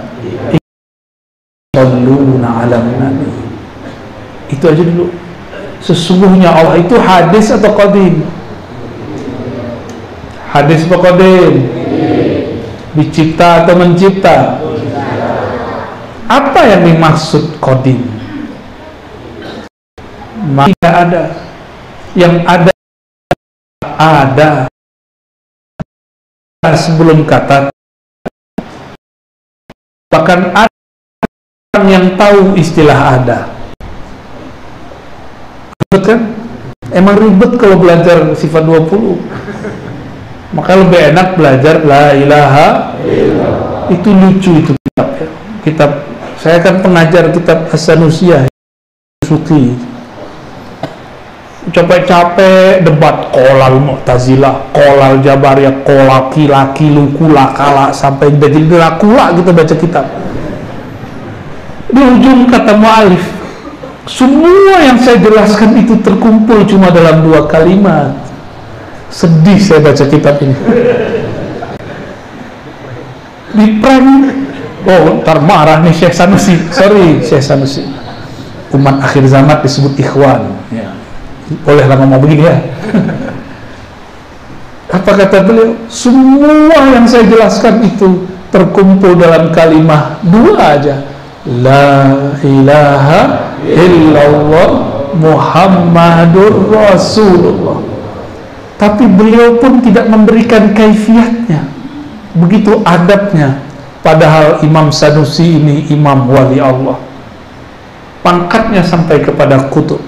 yusholluna 'alan nabi. Itu aja dulu. Sesungguhnya Allah itu hadis atau qadim hadis qadim dicipta atau mencipta? Apa yang dimaksud qadim? Tidak ada. Yang ada ada. Sebelum kata. Bahkan ada orang yang tahu istilah ada. Ribet kan? emang ribet kalau belajar sifat 20 maka lebih enak belajar la ilaha itu lucu itu kitab. Kitab. Saya kan pengajar kitab Hasanusia Suki capek-capek debat kolal Mu'tazilah kolal Jabariyah kolaki laki lukula kala sampai jadi lakula kita baca kitab. Di ujung kata mu'alif semua yang saya jelaskan itu terkumpul cuma dalam dua kalimat sedih saya baca kitab ini. Di prank. Oh ntar marah nih Syekh Sanusi. Sorry Syekh Sanusi. Umat akhir zaman disebut ikhwan. Ya. boleh lah ngomong begini ya. [laughs] Apa kata beliau? Semua yang saya jelaskan itu terkumpul dalam kalimat dua aja. La ilaha illallah Muhammadur Rasulullah Tapi beliau pun tidak memberikan kaifiatnya Begitu adabnya. Padahal Imam Sanusi ini imam wali Allah. Pangkatnya sampai kepada kutub.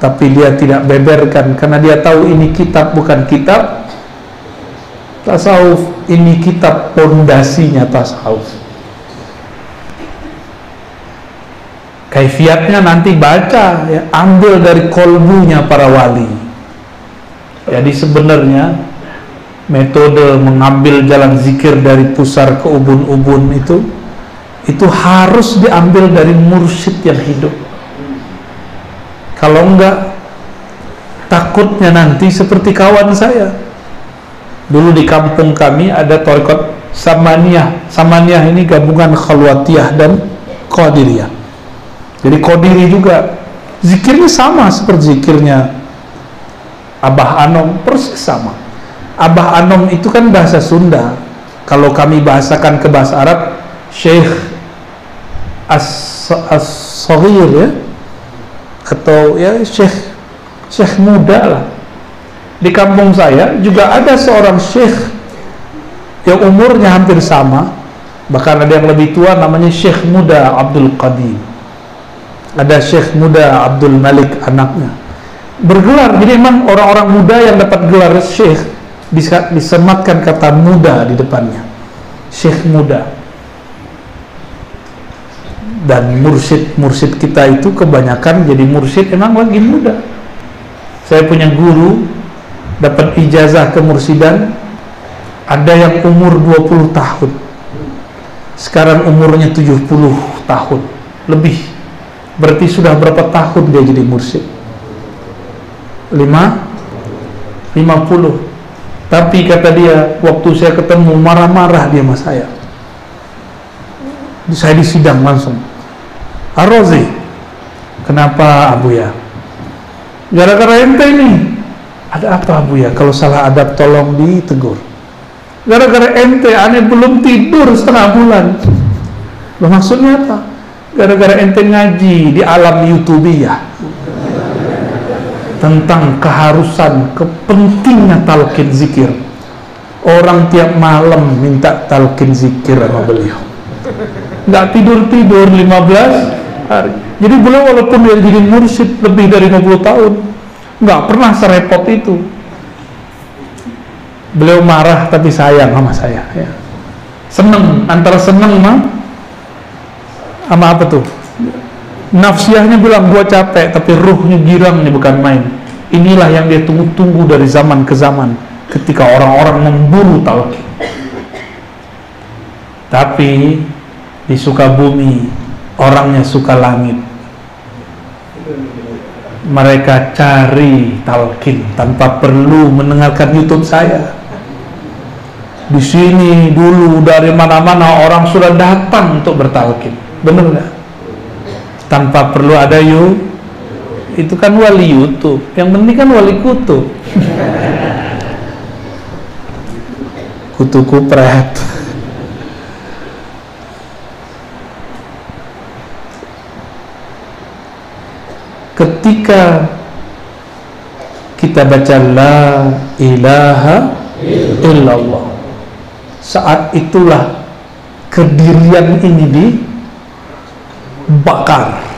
Tapi dia tidak beberkan Karena dia tahu ini kitab bukan kitab Tasawuf Ini kitab pondasinya tasawuf. Kaifiatnya nanti baca ya, ambil dari kolbunya para wali jadi sebenarnya metode mengambil jalan zikir dari pusar ke ubun-ubun itu itu harus diambil dari mursyid yang hidup. Kalau enggak takutnya nanti seperti kawan saya. Dulu di kampung kami ada torikot Samaniyah. Samaniyah ini gabungan Khalwatiyah dan Qadiriyah. Jadi kodiri juga zikirnya sama seperti zikirnya Abah Anom persis sama. Abah Anom itu kan bahasa Sunda. Kalau kami bahasakan ke bahasa Arab, Syekh As-Saghir ya atau ya Syekh Syekh muda lah. Di kampung saya juga ada seorang Syekh yang umurnya hampir sama, bahkan ada yang lebih tua namanya Syekh muda Abdul Qadim ada Syekh muda Abdul Malik anaknya bergelar. Jadi memang orang-orang muda yang dapat gelar Syekh disematkan kata muda di depannya. Syekh muda. Dan mursyid-mursyid kita itu kebanyakan jadi mursyid emang lagi muda. Saya punya guru dapat ijazah ke mursidan ada yang umur 20 tahun. Sekarang umurnya 70 tahun. Lebih. Berarti sudah berapa tahun dia jadi mursyid? Lima? Lima puluh. Tapi kata dia, waktu saya ketemu marah-marah dia sama saya. Saya disidang langsung. Arozi, kenapa Abu ya? Gara-gara ente ini. Ada apa Abu ya? Kalau salah adab tolong ditegur. Gara-gara ente, aneh belum tidur setengah bulan. Lo maksudnya apa? gara-gara ente ngaji di alam YouTube ya tentang keharusan kepentingnya talqin zikir. Orang tiap malam minta talqin zikir sama beliau. Nggak tidur-tidur 15 hari. Jadi beliau walaupun dia jadi mursyid lebih dari 50 tahun nggak pernah serepot itu. Beliau marah tapi sayang sama saya ya. seneng antara seneng mah sama apa tuh nafsiahnya bilang gua capek tapi ruhnya girang nih bukan main. Inilah yang dia tunggu-tunggu dari zaman ke zaman ketika orang-orang memburu talqin tapi di Sukabumi orangnya suka langit. Mereka cari talqin tanpa perlu mendengarkan YouTube saya. Di sini dulu dari mana-mana orang sudah datang untuk bertalkin benar nggak tanpa perlu ada you itu kan wali YouTube. Yang penting kan wali kutub. [laughs] Kutu kupret ketika kita baca la ilaha illallah saat itulah kedirian ini dibakar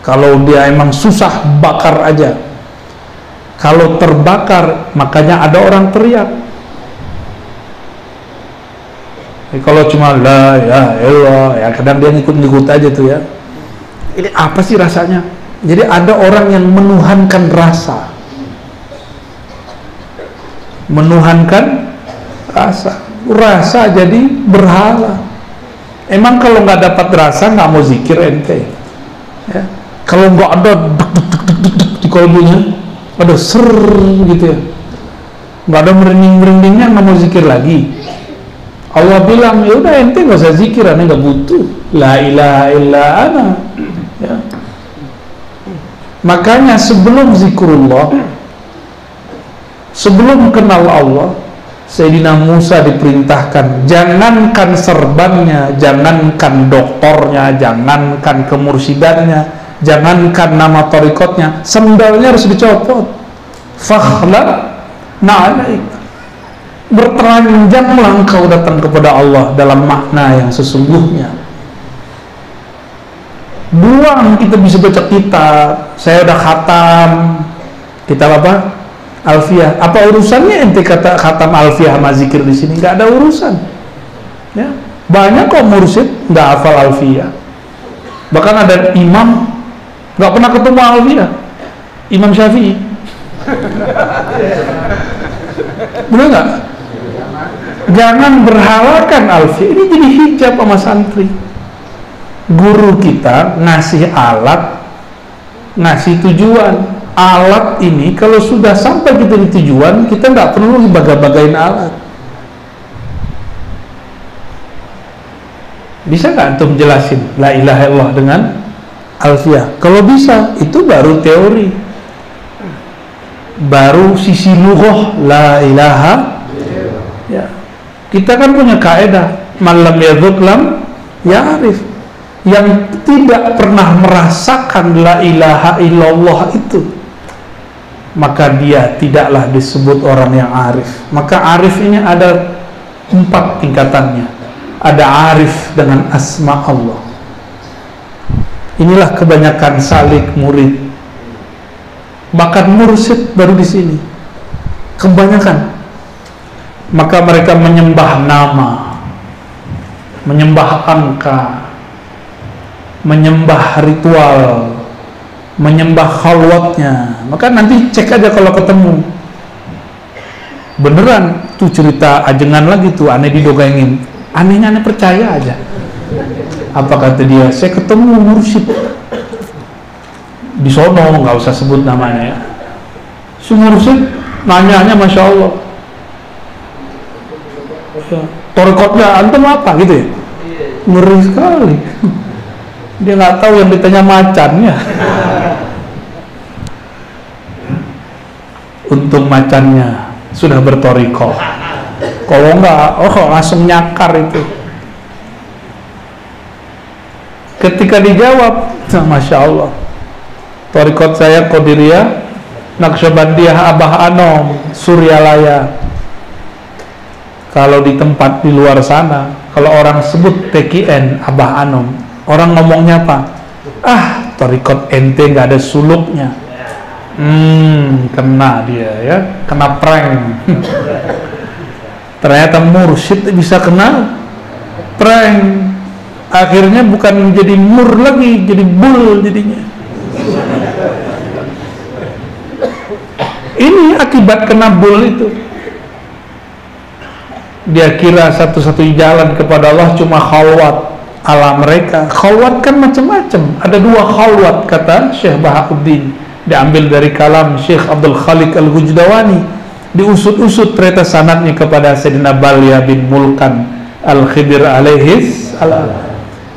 kalau dia emang susah bakar aja. Kalau terbakar makanya ada orang teriak. Jadi kalau cuma la ya Allah ya kadang dia ngikut-ngikut aja tuh ya. Ini apa sih rasanya? Jadi ada orang yang menuhankan rasa. Menuhankan rasa. Rasa jadi berhala emang kalau nggak dapat rasa nggak mau zikir ente. Ya. kalau nggak ada duk, duk, duk, duk, duk, di kolbunya ada ser gitu ya. Nggak ada merinding merindingnya nggak mau zikir lagi. Allah bilang ya udah ente nggak usah zikir ane nggak butuh. La ilaha illa ana. Ya. makanya sebelum zikrullah sebelum kenal Allah Sayyidina Musa diperintahkan jangankan serbannya jangankan doktornya jangankan kemursidannya jangankan nama torikotnya sendalnya harus dicopot. Fakhla na'alaik. Bertelanjanglah engkau datang kepada Allah dalam makna yang sesungguhnya. Buang kita bisa baca kitab saya udah khatam. Kitab apa Alfiah. Apa urusannya ente kata khatam Alfiah sama zikir di sini? Gak ada urusan. Ya. Banyak kok mursid nggak hafal Alfiah. Bahkan ada imam nggak pernah ketemu Alfiah. Imam Syafi'i. Benar nggak? Jangan berhalakan Alfiah. Ini jadi hijab sama santri. Guru kita ngasih alat, ngasih tujuan alat ini kalau sudah sampai kita di tujuan kita nggak perlu baga-bagain alat. Bisa nggak untuk jelasin la ilaha illallah dengan alfiah? Kalau bisa itu baru teori. Baru sisi lughah la ilaha ya. Kita kan punya kaidah malam ya lam arif yang tidak pernah merasakan la ilaha illallah itu maka dia tidaklah disebut orang yang arif. Maka arif ini ada empat tingkatannya. Ada arif dengan asma Allah. Inilah kebanyakan salik murid. Bahkan mursid baru di sini. Kebanyakan. Maka mereka menyembah nama menyembah angka menyembah ritual menyembah khalwatnya. Maka nanti cek aja kalau ketemu. Beneran tuh cerita ajengan lagi tuh aneh didogengin. Anehnya aneh percaya aja. Apa kata dia? Saya ketemu mursyid. Di sono nggak usah sebut namanya ya. Si mursyid nanya masya Allah. Ya, torikotnya antum apa? Gitu ya. Ngeri sekali. [laughs] Dia nggak tahu yang ditanya macannya untung macannya sudah bertoriko. Kalau enggak oh langsung nyakar itu. Ketika dijawab nah, Masya Allah torikot saya Qodiria Naksabandiyah Abah Anom Suryalaya kalau di tempat di luar sana kalau orang sebut TKN Abah Anom orang ngomongnya apa? Ah torikot ente nggak ada suluknya Hmm, kena dia ya, kena prank. Ternyata mursyid bisa kena prank. Akhirnya bukan menjadi mur lagi, jadi bul jadinya. Ini akibat kena bul itu. Dia kira satu-satu jalan kepada Allah cuma khalwat ala mereka. Khalwat kan macam-macam. Ada dua khalwat kata Syekh Bahauddin diambil dari kalam Syekh Abdul Khalik Al-Hujdawani diusut-usut ternyata sanatnya kepada Sayyidina Balya bin Mulkan Al-Khidir alaihis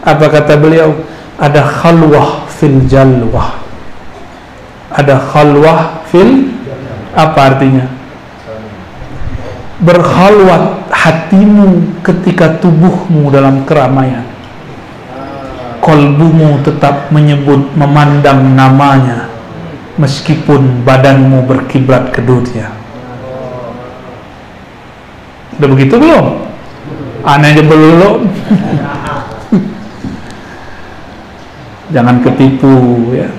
apa kata beliau? Ada khalwah fil jalwah. Ada khalwah fil apa artinya? Berkhalwat hatimu ketika tubuhmu dalam keramaian. Kolbumu tetap menyebut memandang namanya meskipun badanmu berkiblat ke dunia udah begitu belum? aneh aja belum. [laughs] Jangan ketipu ya.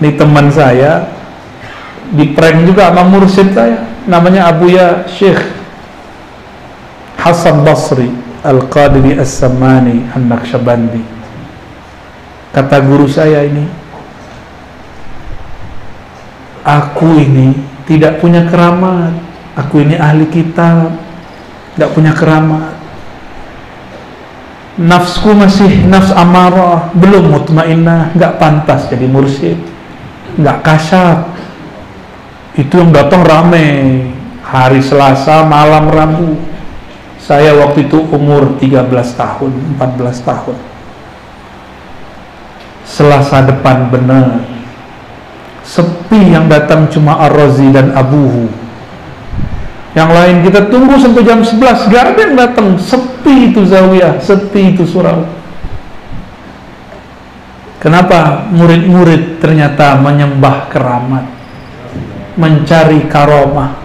Ini teman saya di prank juga sama mursyid saya. Namanya Abuya Syekh Hasan Basri Al-Qadiri As-Samani An-Naqsyabandi kata guru saya ini aku ini tidak punya keramat. Aku ini ahli kitab tidak punya keramat. Nafsku masih nafs amarah belum mutmainnah nggak pantas jadi mursyid nggak kasar itu yang datang rame hari Selasa malam Rabu. Saya waktu itu umur 13 tahun 14 tahun. Selasa depan benar sepi yang datang cuma Ar-Razi dan Abuhu. Yang lain kita tunggu sampai jam 11 gak ada yang datang. Sepi itu Zawiyah sepi itu surau. Kenapa murid-murid ternyata menyembah keramat mencari karomah?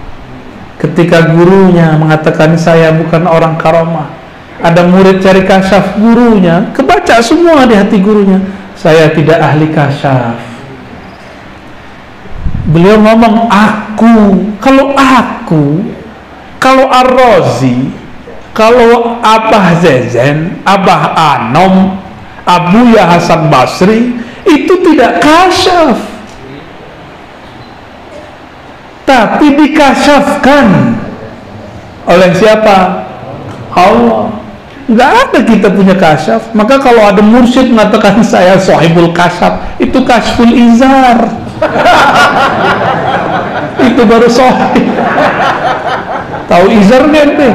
Ketika gurunya mengatakan saya bukan orang karomah. Ada murid cari kasyaf gurunya kebaca semua di hati gurunya saya tidak ahli kasyaf beliau ngomong aku. Kalau aku kalau Ar-Razi kalau Abah Zezen Abah Anom Abu Ya Hasan Basri itu tidak kasyaf. Tapi dikasyafkan oleh siapa? Allah. Nggak ada kita punya kasyaf. Maka kalau ada mursyid mengatakan saya sahibul kasyaf itu kasyful izar itu baru sahib tahu izar ente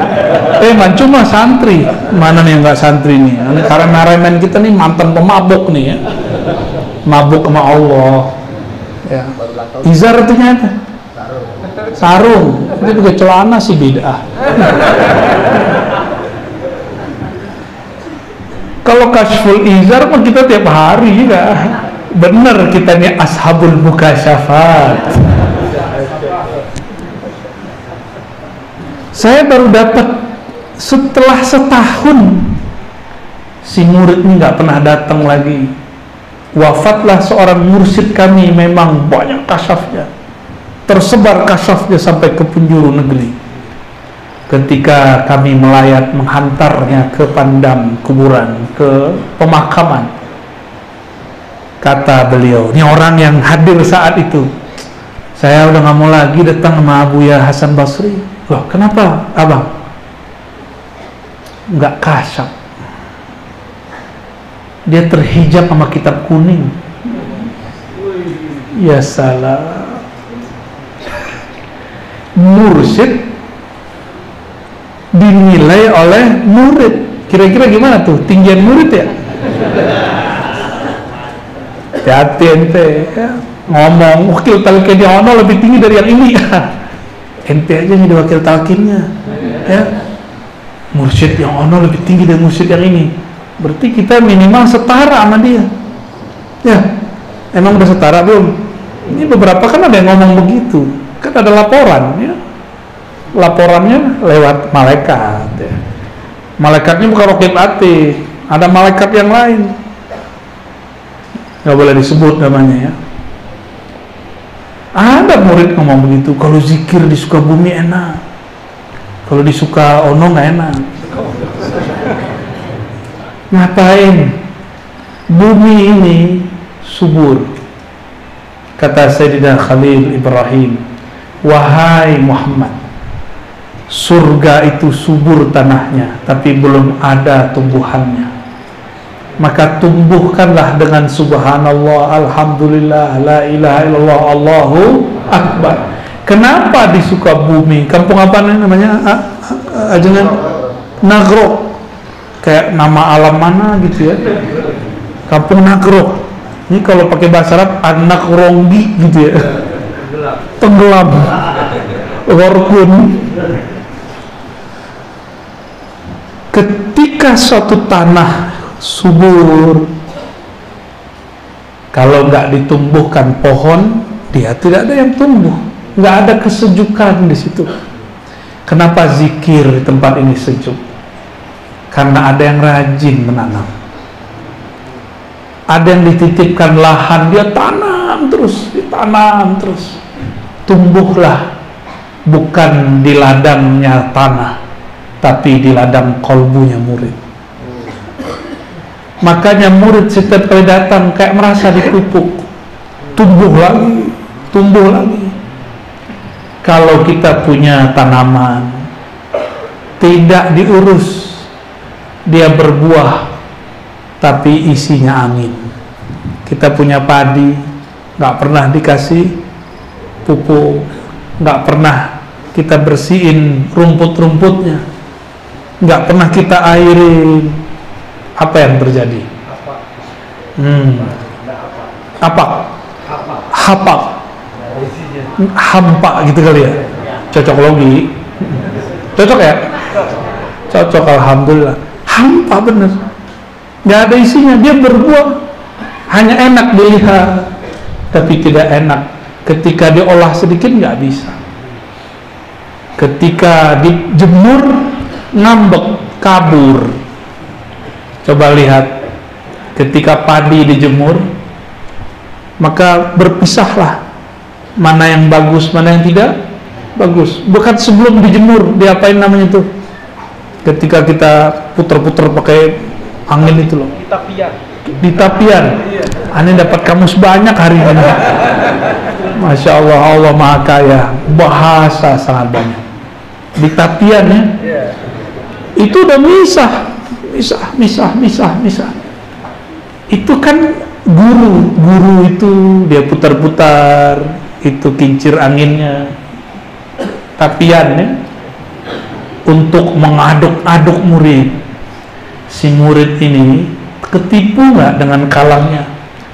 eh man cuma santri. Mana nih yang nggak santri nih? Karena naremen kita nih mantan pemabuk nih ya. Mabuk sama Allah. Ya. Izar artinya apa? Sarung. Itu juga celana sih beda kalau kasful izar mah kita tiap hari ya bener kita nih ashabul mukasyafat. Saya baru dapat setelah setahun si murid ini nggak pernah datang lagi. Wafatlah seorang mursyid kami memang banyak kasafnya tersebar kasafnya sampai ke penjuru negeri. Ketika kami melayat menghantarnya ke pandam kuburan ke pemakaman kata beliau ini orang yang hadir saat itu. Saya udah nggak mau lagi datang sama Abu Ya Hasan Basri. Loh kenapa abang? Nggak kasar. Dia terhijab sama kitab kuning. Ya salah. Mursyid dinilai oleh murid. Kira-kira gimana tuh? Tinggian murid ya hati ente ya. ngomong wakil talkin yang ono lebih tinggi dari yang ini. [laughs] Ente aja jadi wakil talkinnya ya. Mursyid yang ono lebih tinggi dari mursyid yang ini. Berarti kita minimal setara sama dia. Ya emang udah setara belum? Ini beberapa kan ada yang ngomong begitu. Kan ada laporan ya. Laporannya lewat malaikat ya. malaikatnya bukan rokib ati ada malaikat yang lain nggak boleh disebut namanya ya. Ada murid ngomong begitu kalau zikir di bumi enak. Kalau di ono nggak enak. Ngapain? Bumi ini subur. Kata Sayyidina Khalil Ibrahim wahai Muhammad surga itu subur tanahnya tapi belum ada tumbuhannya maka tumbuhkanlah dengan subhanallah alhamdulillah la ilaha illallah allahu akbar Kenapa di Sukabumi? Kampung apa namanya? Ajengan Nagro. Kayak nama alam mana gitu ya. Kampung Nagro. Ini kalau pakai bahasa Arab anak ronggi gitu ya. Tenggelam. Warkun. Ketika suatu tanah subur. Kalau nggak ditumbuhkan pohon dia tidak ada yang tumbuh. Nggak ada kesejukan di situ. Kenapa zikir di tempat ini sejuk? Karena ada yang rajin menanam. Ada yang dititipkan lahan dia tanam terus ditanam terus. Tumbuhlah bukan di ladangnya tanah tapi di ladang kolbunya murid makanya murid setiap kali datang kayak merasa dipupuk. Tumbuh lagi tumbuh lagi. Kalau kita punya tanaman tidak diurus dia berbuah tapi isinya angin. Kita punya padi nggak pernah dikasih pupuk nggak pernah kita bersihin rumput-rumputnya. Nggak pernah kita airin apa yang terjadi? Hmm. Apa? Hapak. Hampa gitu kali ya. Cocok logi. Cocok ya? Cocok alhamdulillah. Hampa bener. Gak ada isinya. Dia berbuah. Hanya enak dilihat, tapi tidak enak. Ketika diolah sedikit nggak bisa. Ketika dijemur ngambek, kabur Coba lihat ketika padi dijemur maka berpisahlah mana yang bagus, mana yang tidak bagus. Bukan sebelum dijemur diapain namanya itu? Ketika kita puter-puter pakai angin itu loh. Di tapian. Di tapian. Aneh dapat kamus banyak hari ini. Masya Allah, Allah Maha Kaya. Bahasa sangat banyak. Di tapian ya. Iya. Itu udah misah misah, misah, misah, misah. Itu kan guru, guru itu dia putar-putar, itu kincir anginnya, tapiannya untuk mengaduk-aduk murid. Si murid ini ketipu nggak dengan kalangnya,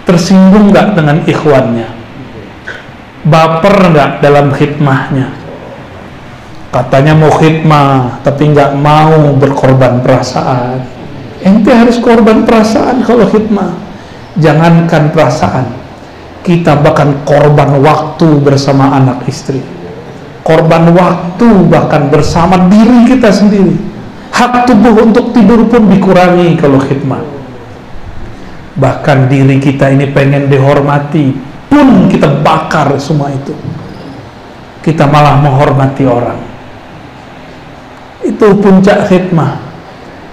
tersinggung nggak dengan ikhwannya, baper nggak dalam khidmahnya katanya mau khidmah tapi nggak mau berkorban perasaan. Ente harus korban perasaan kalau khidmah. Jangankan perasaan kita bahkan korban waktu bersama anak istri. Korban waktu bahkan bersama diri kita sendiri. Hak tubuh untuk tidur pun dikurangi kalau khidmah. Bahkan diri kita ini pengen dihormati pun kita bakar semua itu. Kita malah menghormati orang itu puncak khidmah.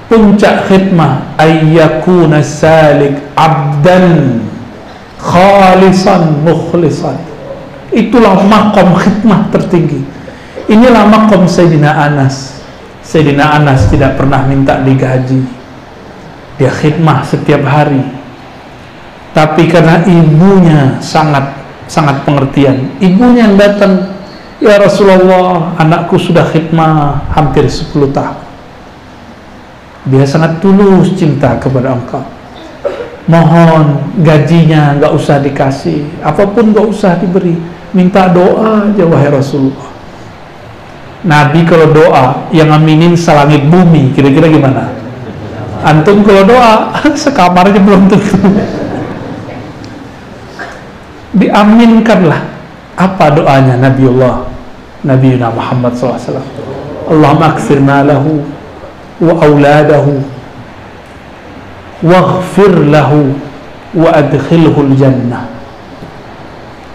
Puncak khidmah. Ayyakuna salik abdan khalisan mukhlisan. Itulah makom khidmah tertinggi. Inilah makom Sayyidina Anas. Sayyidina Anas tidak pernah minta digaji. Dia khidmah setiap hari. Tapi karena ibunya sangat sangat pengertian. Ibunya yang datang Ya Rasulullah, anakku sudah khidmah hampir 10 tahun. Dia sangat tulus cinta kepada engkau. Mohon gajinya nggak usah dikasih, apa pun nggak usah diberi. Minta doa aja wahai Rasulullah. Nabi kalau doa yang aminin selangit bumi, kira-kira gimana? Antum kalau doa [laughs] sekamarnya belum tentu. Diaminkanlah apa doanya Nabiullah Nabi Muhammad SAW Allahumma aksir malahu wa awladahu waghfir lahu wa adkhilhu jannah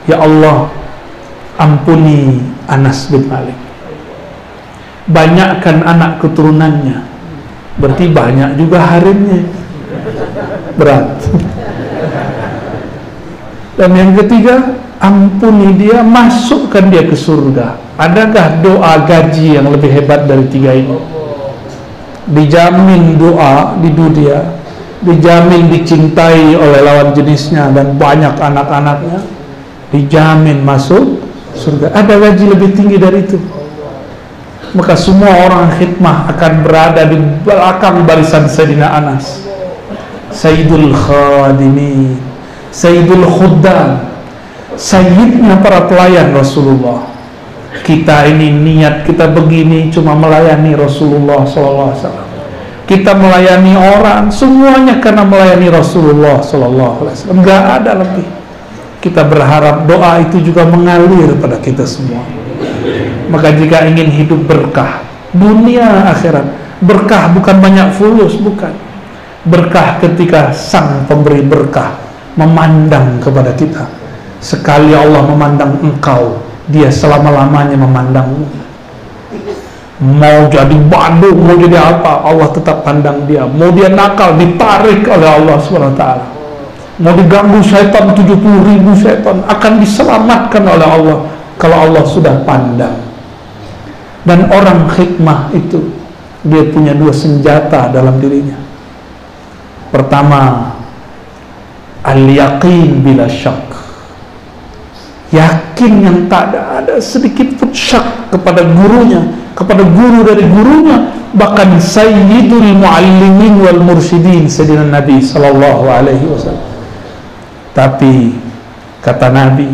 Ya Allah ampuni Anas bin Malik. Banyakkan anak keturunannya. Berarti banyak juga harimnya. Berat. Dan yang ketiga ampuni dia, masukkan dia ke surga. Adakah doa gaji yang lebih hebat dari tiga ini? Dijamin doa di dunia, dijamin dicintai oleh lawan jenisnya dan banyak anak-anaknya, dijamin masuk surga ada gaji lebih tinggi dari itu maka semua orang khidmah akan berada di belakang barisan Sayyidina Anas Sayyidul Khadimin Sayyidul Khuddam Sayyidnya para pelayan Rasulullah. Kita ini niat kita begini cuma melayani Rasulullah SAW kita melayani orang semuanya karena melayani Rasulullah SAW nggak ada lebih. Kita berharap doa itu juga mengalir pada kita semua. Maka jika ingin hidup berkah dunia akhirat berkah bukan banyak fulus bukan. Berkah ketika sang pemberi berkah memandang kepada kita sekali Allah memandang engkau dia selama-lamanya memandangmu mau jadi bandung mau jadi apa Allah tetap pandang dia. Mau dia nakal ditarik oleh Allah SWT mau diganggu setan 70 ribu setan akan diselamatkan oleh Allah kalau Allah sudah pandang. Dan orang hikmah itu dia punya dua senjata dalam dirinya. Pertama al-yaqin bila syak yakin yang tak ada, ada sedikit pun syak kepada gurunya kepada guru dari gurunya bahkan sayyidul muallimin wal mursyidin sedina Nabi sallallahu alaihi wasallam. Tapi kata Nabi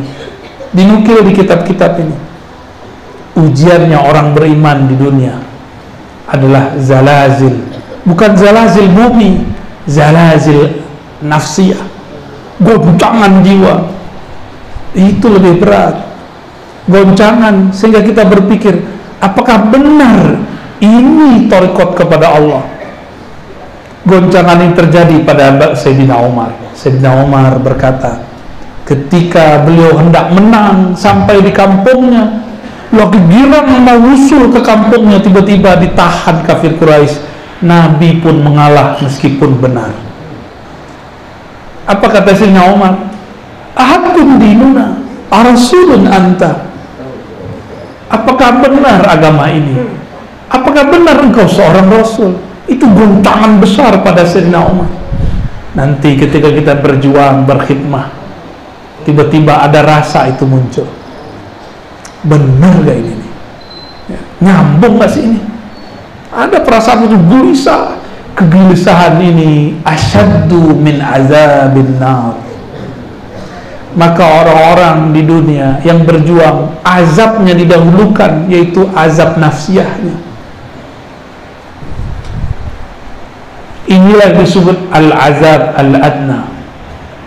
dinukil di kitab-kitab ini ujiannya orang beriman di dunia adalah zalazil. Bukan zalazil bumi zalazil nafsiyah. Goncangan jiwa itu lebih berat. Goncangan sehingga kita berpikir apakah benar ini torikot kepada Allah? Goncangan yang terjadi pada Sayyidina Umar Sayyidina Umar berkata ketika beliau hendak menang sampai di kampungnya lagi girang mau usul ke kampungnya tiba-tiba ditahan kafir Quraisy. Nabi pun mengalah meskipun benar. Apa kata Sayyidina Umar ahadun dinuna? Arasulun anta. Apakah benar agama ini? Apakah benar engkau seorang rasul? Itu guntangan besar pada Sayyidina Umar. Nanti ketika kita berjuang berkhidmah tiba-tiba ada rasa itu muncul. Benar gak ini? Nih? Ya, nyambung gak sih ini? Ada perasaan itu gelisah. Kegelisahan ini asyaddu min azabin nar maka orang-orang di dunia yang berjuang azabnya didahulukan yaitu azab nafsiyahnya. Inilah disebut al-azab al-adna.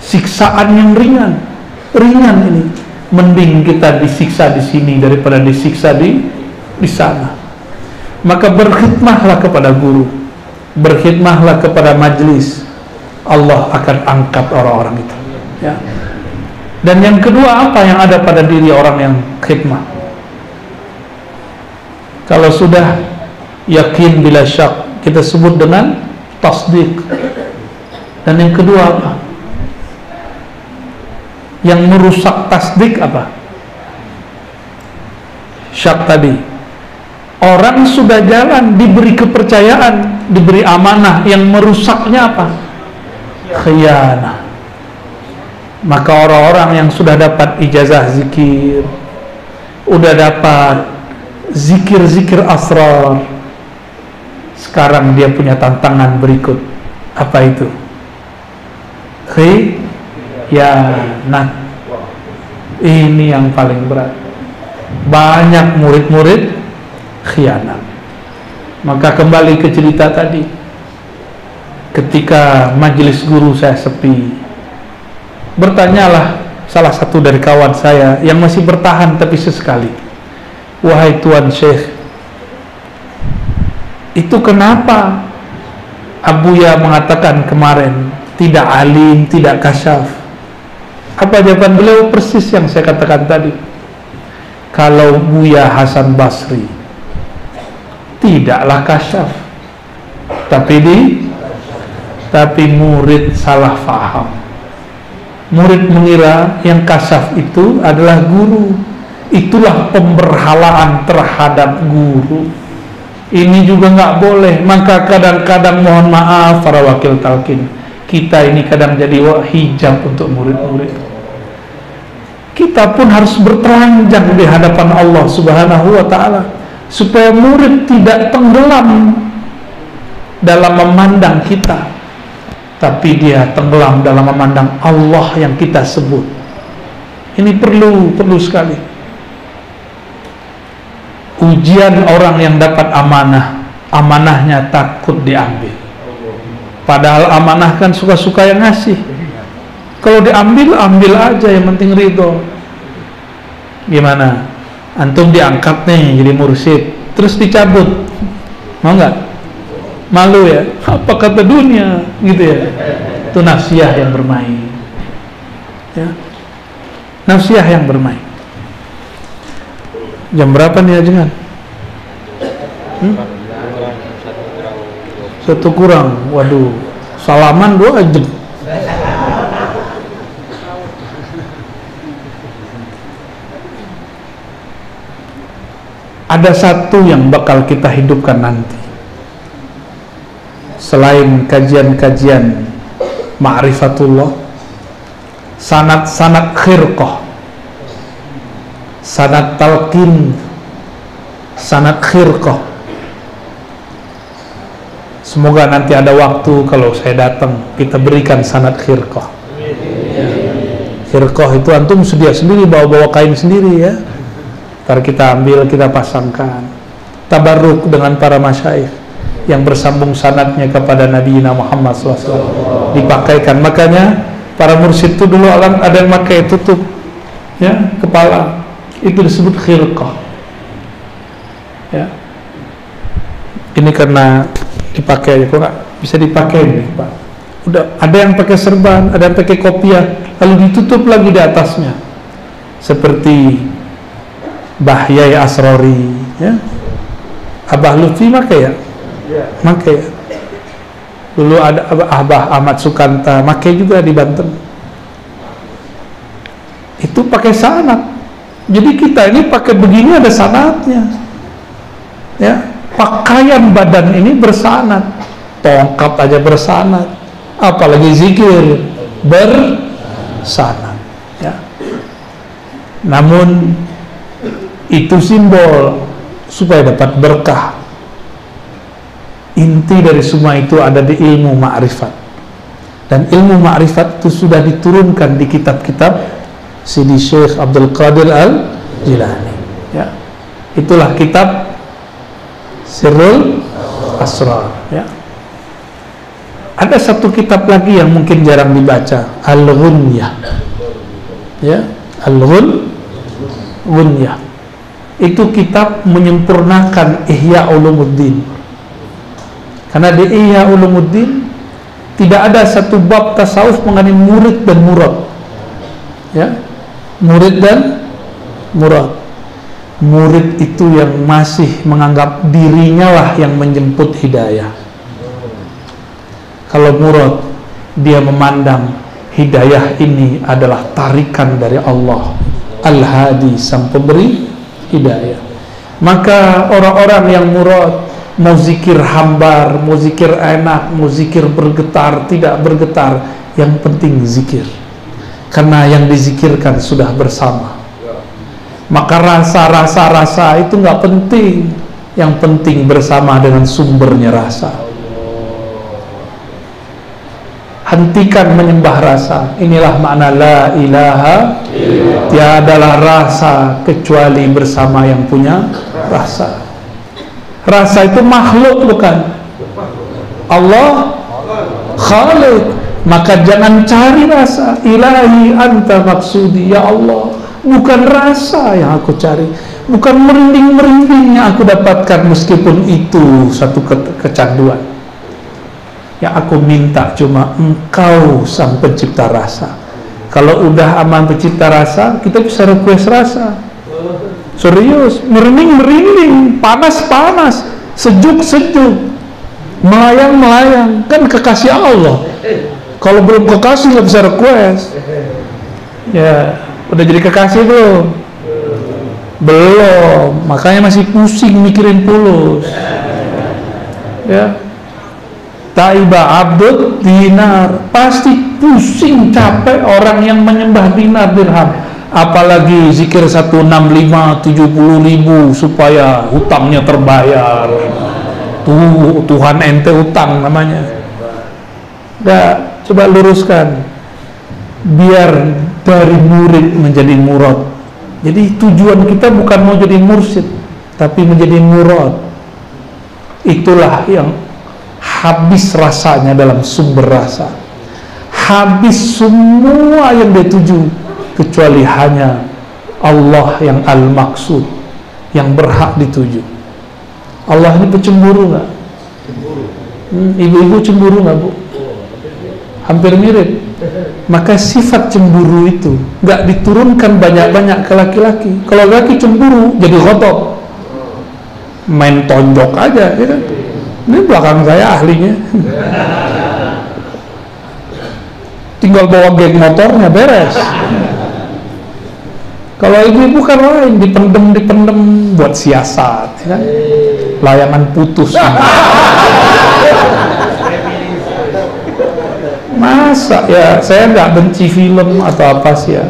Siksaan yang ringan. Ringan ini. Mending kita disiksa di sini daripada disiksa di di sana. Maka berkhidmahlah kepada guru. Berkhidmahlah kepada majlis. Allah akan angkat orang-orang itu. Ya dan yang kedua apa yang ada pada diri orang yang khidmah kalau sudah yakin bila syak kita sebut dengan tasdik dan yang kedua apa yang merusak tasdik apa? Syak tadi. Orang sudah jalan diberi kepercayaan, diberi amanah yang merusaknya apa? Khianah. Maka orang-orang yang sudah dapat ijazah zikir, udah dapat zikir-zikir asrar, sekarang dia punya tantangan berikut. Apa itu? Khi Ya, nah ini yang paling berat banyak murid-murid khianat maka kembali ke cerita tadi ketika majelis guru saya sepi bertanyalah salah satu dari kawan saya yang masih bertahan tapi sesekali wahai tuan syekh itu kenapa Abuya mengatakan kemarin tidak alim, tidak kasyaf apa jawaban beliau persis yang saya katakan tadi. Kalau Buya Hasan Basri tidaklah kasyaf, tapi di tapi murid salah faham. Murid mengira yang kasyaf itu adalah guru. Itulah pemberhalaan terhadap guru. Ini juga nggak boleh. Maka kadang-kadang mohon maaf para wakil talkin kita ini kadang jadi hijab untuk murid-murid kita pun harus bertelanjang di hadapan Allah Subhanahu wa taala supaya murid tidak tenggelam dalam memandang kita tapi dia tenggelam dalam memandang Allah yang kita sebut ini perlu perlu sekali ujian orang yang dapat amanah amanahnya takut diambil padahal amanah kan suka-suka yang ngasih kalau diambil, ambil aja yang penting ridho. Gimana? Antum diangkat nih jadi mursyid, terus dicabut. Mau nggak? Malu ya? Apa kata dunia? Gitu ya. Itu nafsiyah yang bermain. Ya. Nafsiyah yang bermain. Jam berapa nih ajengan? Hmm? Satu kurang. Waduh. Salaman dua jam. ada satu yang bakal kita hidupkan nanti selain kajian-kajian ma'rifatullah sanat-sanat khirqah sanat talqin sanat khirqah. Semoga nanti ada waktu kalau saya datang kita berikan sanat khirqah. Khirqah itu antum sedia sendiri bawa-bawa kain sendiri ya. Ntar kita ambil, kita pasangkan. Tabarruk dengan para masyaikh yang bersambung sanatnya kepada Nabi Muhammad SAW dipakaikan. Makanya para mursyid itu dulu ada yang pakai tutup ya kepala. Itu disebut khilqah. Ya. Ini karena dipakai kok nggak bisa dipakai nih pak? Udah ada yang pakai serban ada yang pakai kopiah lalu ditutup lagi di atasnya. Seperti Bahyai Asrori ya. Abah Lutfi make ya. Make. Ya dulu ada Abah Ahmad Sukanta make juga di Banten. Itu pakai sanat. Jadi kita ini pakai begini ada sanatnya. Ya pakaian badan ini bersanat. Tongkat aja bersanat. Apalagi zikir bersanat. Ya. Namun itu simbol supaya dapat berkah inti dari semua itu ada di ilmu ma'rifat dan ilmu ma'rifat itu sudah diturunkan di kitab-kitab Sidi Syekh Abdul Qadir Al-Jilani. Ya. itulah kitab Sirrul Asrar. Ya. ada satu kitab lagi yang mungkin jarang dibaca Al-Ghunyah. Ya Al-Ghunyah. Itu kitab menyempurnakan Ihya Ulumuddin karena di Ihya Ulumuddin tidak ada satu bab tasawuf mengenai murid dan murad. Ya murid dan murad. Murid itu yang masih menganggap dirinya lah yang menjemput hidayah. Kalau murad dia memandang hidayah ini adalah tarikan dari Allah. Al-Hadi sang pemberi hidayah. Maka orang-orang yang murad mau zikir hambar, mau zikir enak, mau zikir bergetar, tidak bergetar. Yang penting zikir. Karena yang dizikirkan sudah bersama. Maka rasa-rasa-rasa itu nggak penting. Yang penting bersama dengan sumbernya rasa. Hentikan menyembah rasa. Inilah makna la ilaha. Tiadalah rasa kecuali bersama yang punya rasa rasa itu makhluk bukan? Allah khalik maka jangan cari rasa. Ilahi anta maksudi ya Allah. Bukan rasa yang aku cari. Bukan merinding-merinding yang aku dapatkan meskipun itu satu ke kecanduan. Yang aku minta cuma engkau sang pencipta rasa. Kalau udah aman pencipta rasa kita bisa request rasa serius merinding merinding. Panas panas. Sejuk sejuk. Melayang melayang. Kan kekasih Allah. Kalau belum kekasih nggak bisa request. Ya udah jadi kekasih belum? Belum. Makanya masih pusing mikirin pulus ya. Taiba abdul dinar. Pasti pusing capek orang yang menyembah dinar dirham apalagi zikir 165 70 ribu supaya hutangnya terbayar. Tuh Tuhan ente hutang namanya. Nah, coba luruskan. Biar dari murid menjadi murad. Jadi tujuan kita bukan mau jadi mursyid tapi menjadi murad. Itulah yang habis rasanya dalam sumber rasa. Habis semua yang dituju kecuali hanya Allah yang al-maksud yang berhak dituju Allah ini pecemburu nggak? Hmm, ibu-ibu cemburu nggak bu? hampir mirip maka sifat cemburu itu nggak diturunkan banyak-banyak ke laki-laki kalau laki cemburu jadi kotor main tonjok aja gitu. ini belakang saya ahlinya tinggal bawa geng motornya beres kalau ibu-ibu kan lain dipendem dipendem buat siasat ya kan? layangan putus. [laughs] Masa ya saya nggak benci film atau apa sih ya?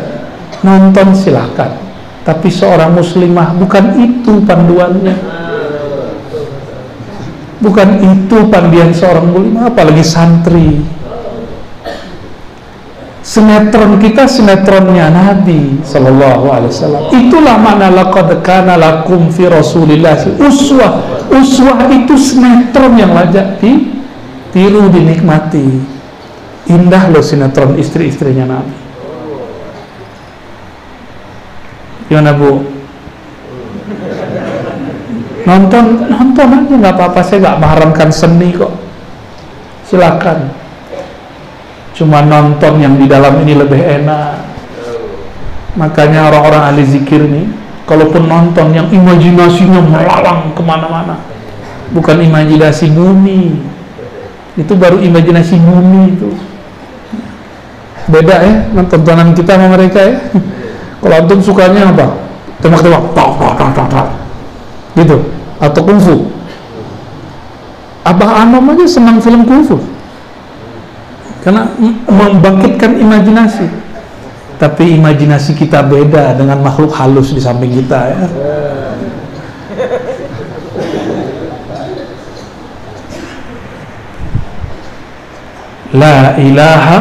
Nonton silahkan tapi seorang muslimah bukan itu panduannya. Bukan itu pandian seorang muslimah apalagi santri sinetron kita sinetronnya Nabi Sallallahu Alaihi Wasallam itulah mana laqad kana lakum fi Rasulillah uswah uswah itu sinetron yang wajib ditiru dinikmati Indah loh sinetron istri-istrinya Nabi. Gimana Bu? Nonton, nonton aja nggak apa-apa. Saya nggak mengharamkan seni kok. Silakan. Cuma nonton yang di dalam ini lebih enak. Makanya orang-orang ahli zikir nih, kalaupun nonton yang imajinasinya melalang ke mana-mana, bukan imajinasi bumi, itu baru imajinasi bumi itu. Beda ya tontonan kita sama mereka ya. Kalau antum sukanya apa? Tembak-tembak gitu. Atau kungfu. Abah Anom aja senang film kungfu karena membangkitkan imajinasi. Tapi imajinasi kita beda dengan makhluk halus di samping kita ya. La ilaha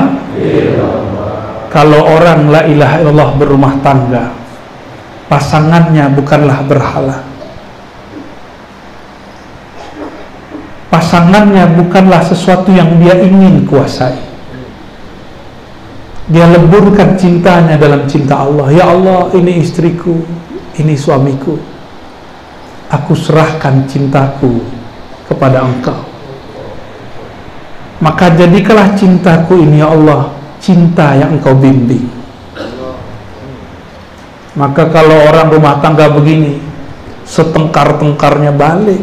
kalau orang la ilaha illallah berumah tangga pasangannya bukanlah berhala. Pasangannya bukanlah sesuatu yang dia ingin kuasai dia leburkan cintanya dalam cinta Allah. Ya Allah ini istriku ini suamiku. Aku serahkan cintaku kepada engkau. Maka jadikanlah cintaku ini ya Allah cinta yang engkau bimbing. Maka kalau orang rumah tangga begini setengkar-tengkarnya balik.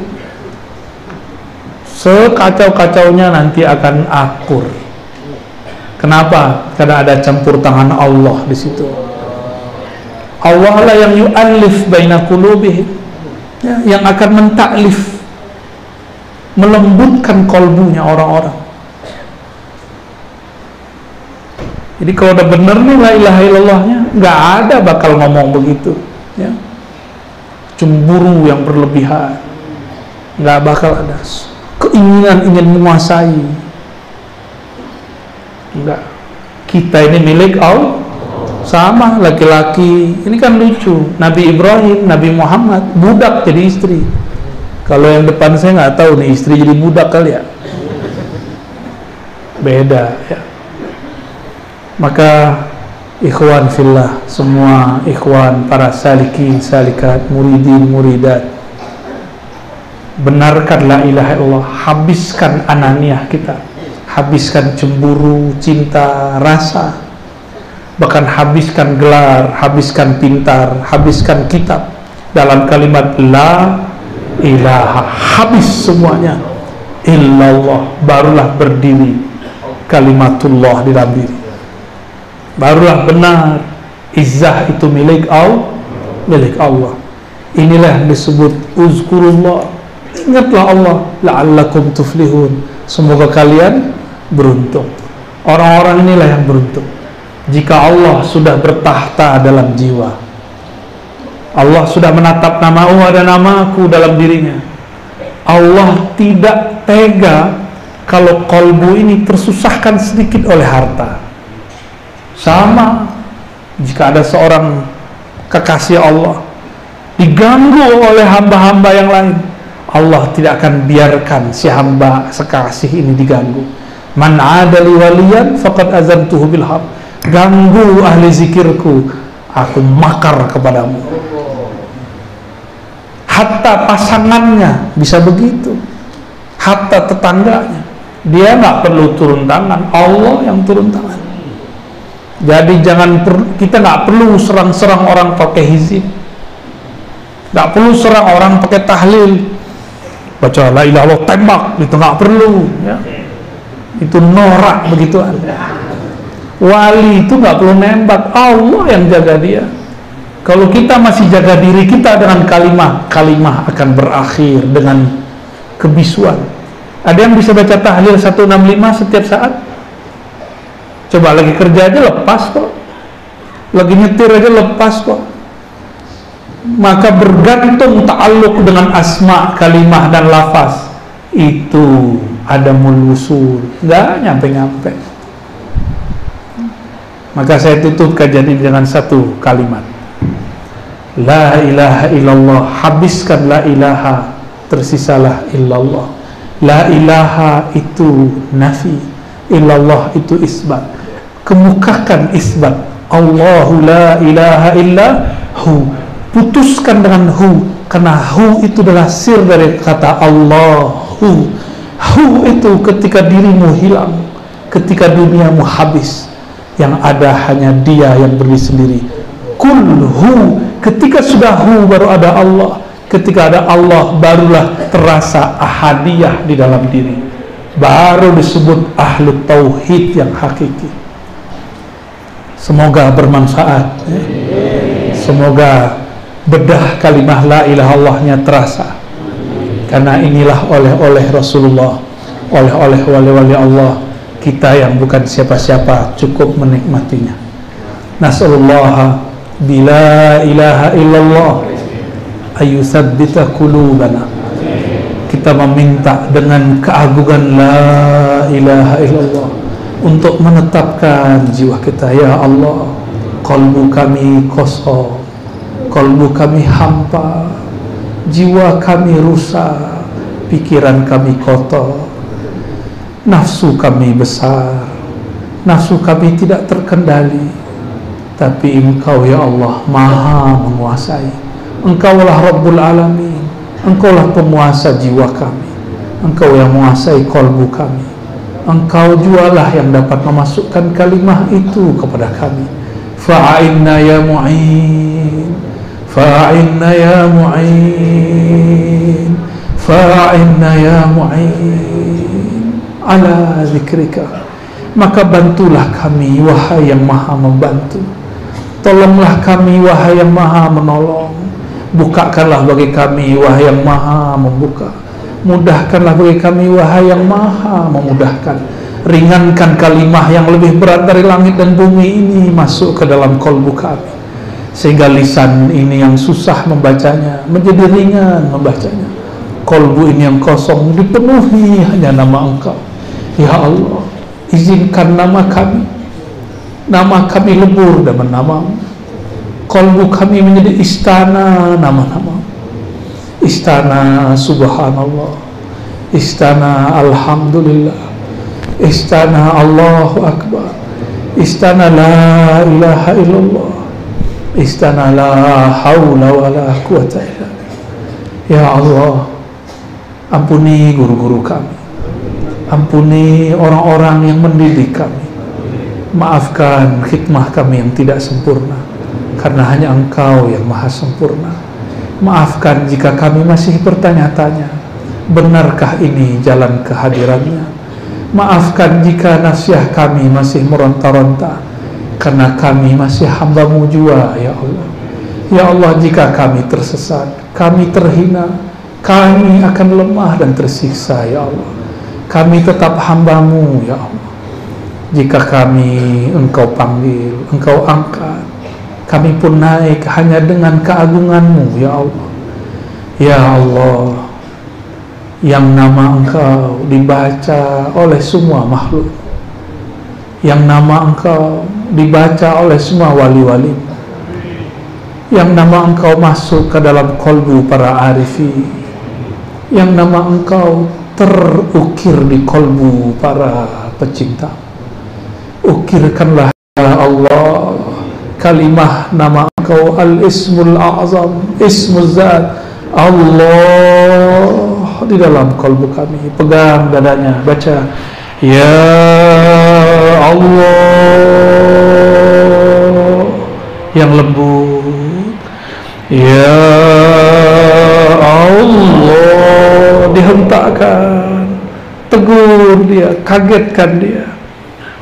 Sekacau-kacaunya nanti akan akur kenapa? karena ada campur tangan Allah di situ Allah lah yang yu'allif baina qulubihim ya, yang akan mentaklif melembutkan kolbunya orang-orang Jadi kalau udah bener nih la ilaha illallahnya, nggak ada bakal ngomong begitu, ya. Cemburu yang berlebihan, nggak bakal ada. Keinginan ingin menguasai, nggak. Kita ini milik Allah, sama laki-laki. Ini kan lucu. Nabi Ibrahim, Nabi Muhammad, budak jadi istri. Kalau yang depan saya nggak tahu nih istri jadi budak kali ya. Beda ya maka ikhwan fillah semua ikhwan para salikin salikat muridin muridat benarkan la ilaha illallah habiskan ananiah kita habiskan cemburu cinta rasa. Bahkan habiskan gelar habiskan pintar habiskan kitab. Dalam kalimat la ilaha habis semuanya illallah. Barulah berdiri kalimatullah di dalam diri. Barulah benar izzah itu milik Allah milik Allah. Inilah disebut uzkurullah. Ingatlah Allah la'allakum tuflihun. Semoga kalian beruntung. Orang-orang inilah yang beruntung. Jika Allah sudah bertahta dalam jiwa Allah sudah menatap nama oh ada namaku dalam dirinya Allah tidak tega kalau kolbu ini tersusahkan sedikit oleh harta. Sama jika ada seorang kekasih Allah diganggu oleh hamba-hamba yang lain Allah tidak akan biarkan si hamba sekasih ini diganggu man adali waliyan faqad azantuhu bil ganggu ahli zikirku aku makar kepadamu. Hatta pasangannya bisa begitu. Hatta tetangganya. Dia nggak perlu turun tangan. Allah yang turun tangan. Jadi jangan per, kita nggak perlu serang-serang orang pakai hizib. Nggak perlu serang orang pakai tahlil. Baca la ilaha Allah tembak. Itu nggak perlu ya. Itu norak begitu. Wali itu nggak perlu nembak. Allah yang jaga dia. Kalau kita masih jaga diri kita dengan kalimah kalimah akan berakhir dengan kebisuan. Ada yang bisa baca tahlil 165 setiap saat? Coba lagi kerja aja lepas kok. Lagi nyetir aja lepas kok. Maka bergantung ta'aluk dengan asma kalimah dan lafaz. Itu ada mulusul nggak nyampe-nyampe. Maka saya tutup kajian ini dengan satu kalimat. La ilaha illallah. Habiskan la ilaha Tersisalah illallah. La ilaha itu nafi Illallah itu isbat. Kemukakan isbat. Allahu la ilaha illa hu. Putuskan dengan hu Karena hu itu adalah sir dari kata Allahu Hu itu ketika dirimu hilang Ketika duniamu habis yang ada hanya dia yang berdiri sendiri. Kulhu ketika sudah hu baru ada Allah. Ketika ada Allah barulah terasa ahadiyah di dalam diri. Baru disebut ahlu tauhid yang hakiki. Semoga bermanfaat. Semoga bedah kalimah la ilaha Allahnya terasa karena inilah oleh-oleh Rasulullah oleh-oleh wali-wali Allah kita yang bukan siapa-siapa cukup menikmatinya. Nasallallahu bila ilaha illallah ayusabbita qulubana. Kita meminta dengan keagungan la ilaha illallah untuk menetapkan jiwa kita. Ya Allah kalbu kami kosong kalbu kami hampa jiwa kami rusak pikiran kami kotor nafsu kami besar nafsu kami tidak terkendali. Tapi engkau ya Allah maha menguasai. Engkaulah Rabbul Alamin. Engkaulah penguasa jiwa kami. Engkau yang menguasai kolbu kami. Engkau jualah yang dapat memasukkan kalimah itu kepada kami. Fa'inna ya mu'in fa'inna ya mu'in fa'inna ya mu'in ala zikrika maka bantulah kami wahai yang maha membantu. Tolonglah kami wahai yang maha menolong. Bukakanlah bagi kami wahai yang maha membuka. Mudahkanlah bagi kami wahai yang maha memudahkan. Ringankan kalimah yang lebih berat dari langit dan bumi ini masuk ke dalam kolbu kami sehingga lisan ini yang susah membacanya menjadi ringan membacanya. Kolbu ini yang kosong dipenuhi hanya nama engkau. Ya Allah izinkan nama kami. Nama kami lebur dengan nama kolbu kami menjadi istana nama-nama. Istana subhanallah. Istana alhamdulillah. Istana Allahu akbar. Istana la ilaha illallah istana la hawla wa la quwata illa ya Allah ampuni guru-guru kami Ampuni orang-orang yang mendidik kami. Maafkan hikmah kami yang tidak sempurna. Karena hanya Engkau yang maha sempurna. Maafkan jika kami masih bertanya-tanya. Benarkah ini jalan kehadirannya? Maafkan jika nasihat kami masih meronta-ronta. Karena kami masih hambamu jua, Ya Allah. Ya Allah, jika kami tersesat, kami terhina, kami akan lemah dan tersiksa, Ya Allah kami tetap hambamu ya Allah jika kami engkau panggil, engkau angkat, kami pun naik hanya dengan keagunganmu ya Allah. Ya Allah, yang nama engkau dibaca oleh semua makhluk, yang nama engkau dibaca oleh semua wali-wali, yang nama engkau masuk ke dalam kolbu para arifi, yang nama engkau terukir di kolbu para pecinta. Ukirkanlah ya Allah kalimah nama engkau al-ismul azam, ismul zat Allah di dalam kolbu kami. Pegang dadanya, baca Ya Allah yang lembut. Ya Allah dihentakkan. Tegur dia, kagetkan dia.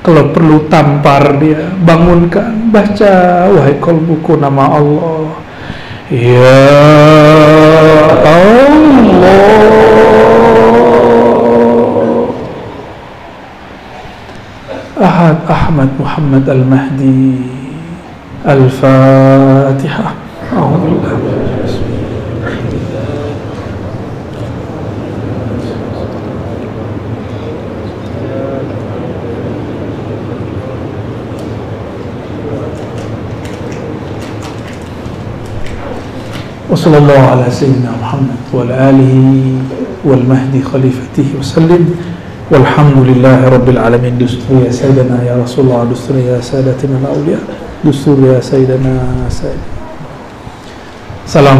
Kalau perlu tampar dia bangunkan. Baca wahai kolbuku nama Allah. Ya العهاد أحمد محمد المهدي. الفاتحة. أعوذ بالله وصلى الله على سيدنا محمد وعلى آله والمهدي خليفته وسلم. والحمد لله رب العالمين دستور يا سيدنا يا رسول الله دستور يا سادتنا الأولياء دستور يا سيدنا سيدنا السلام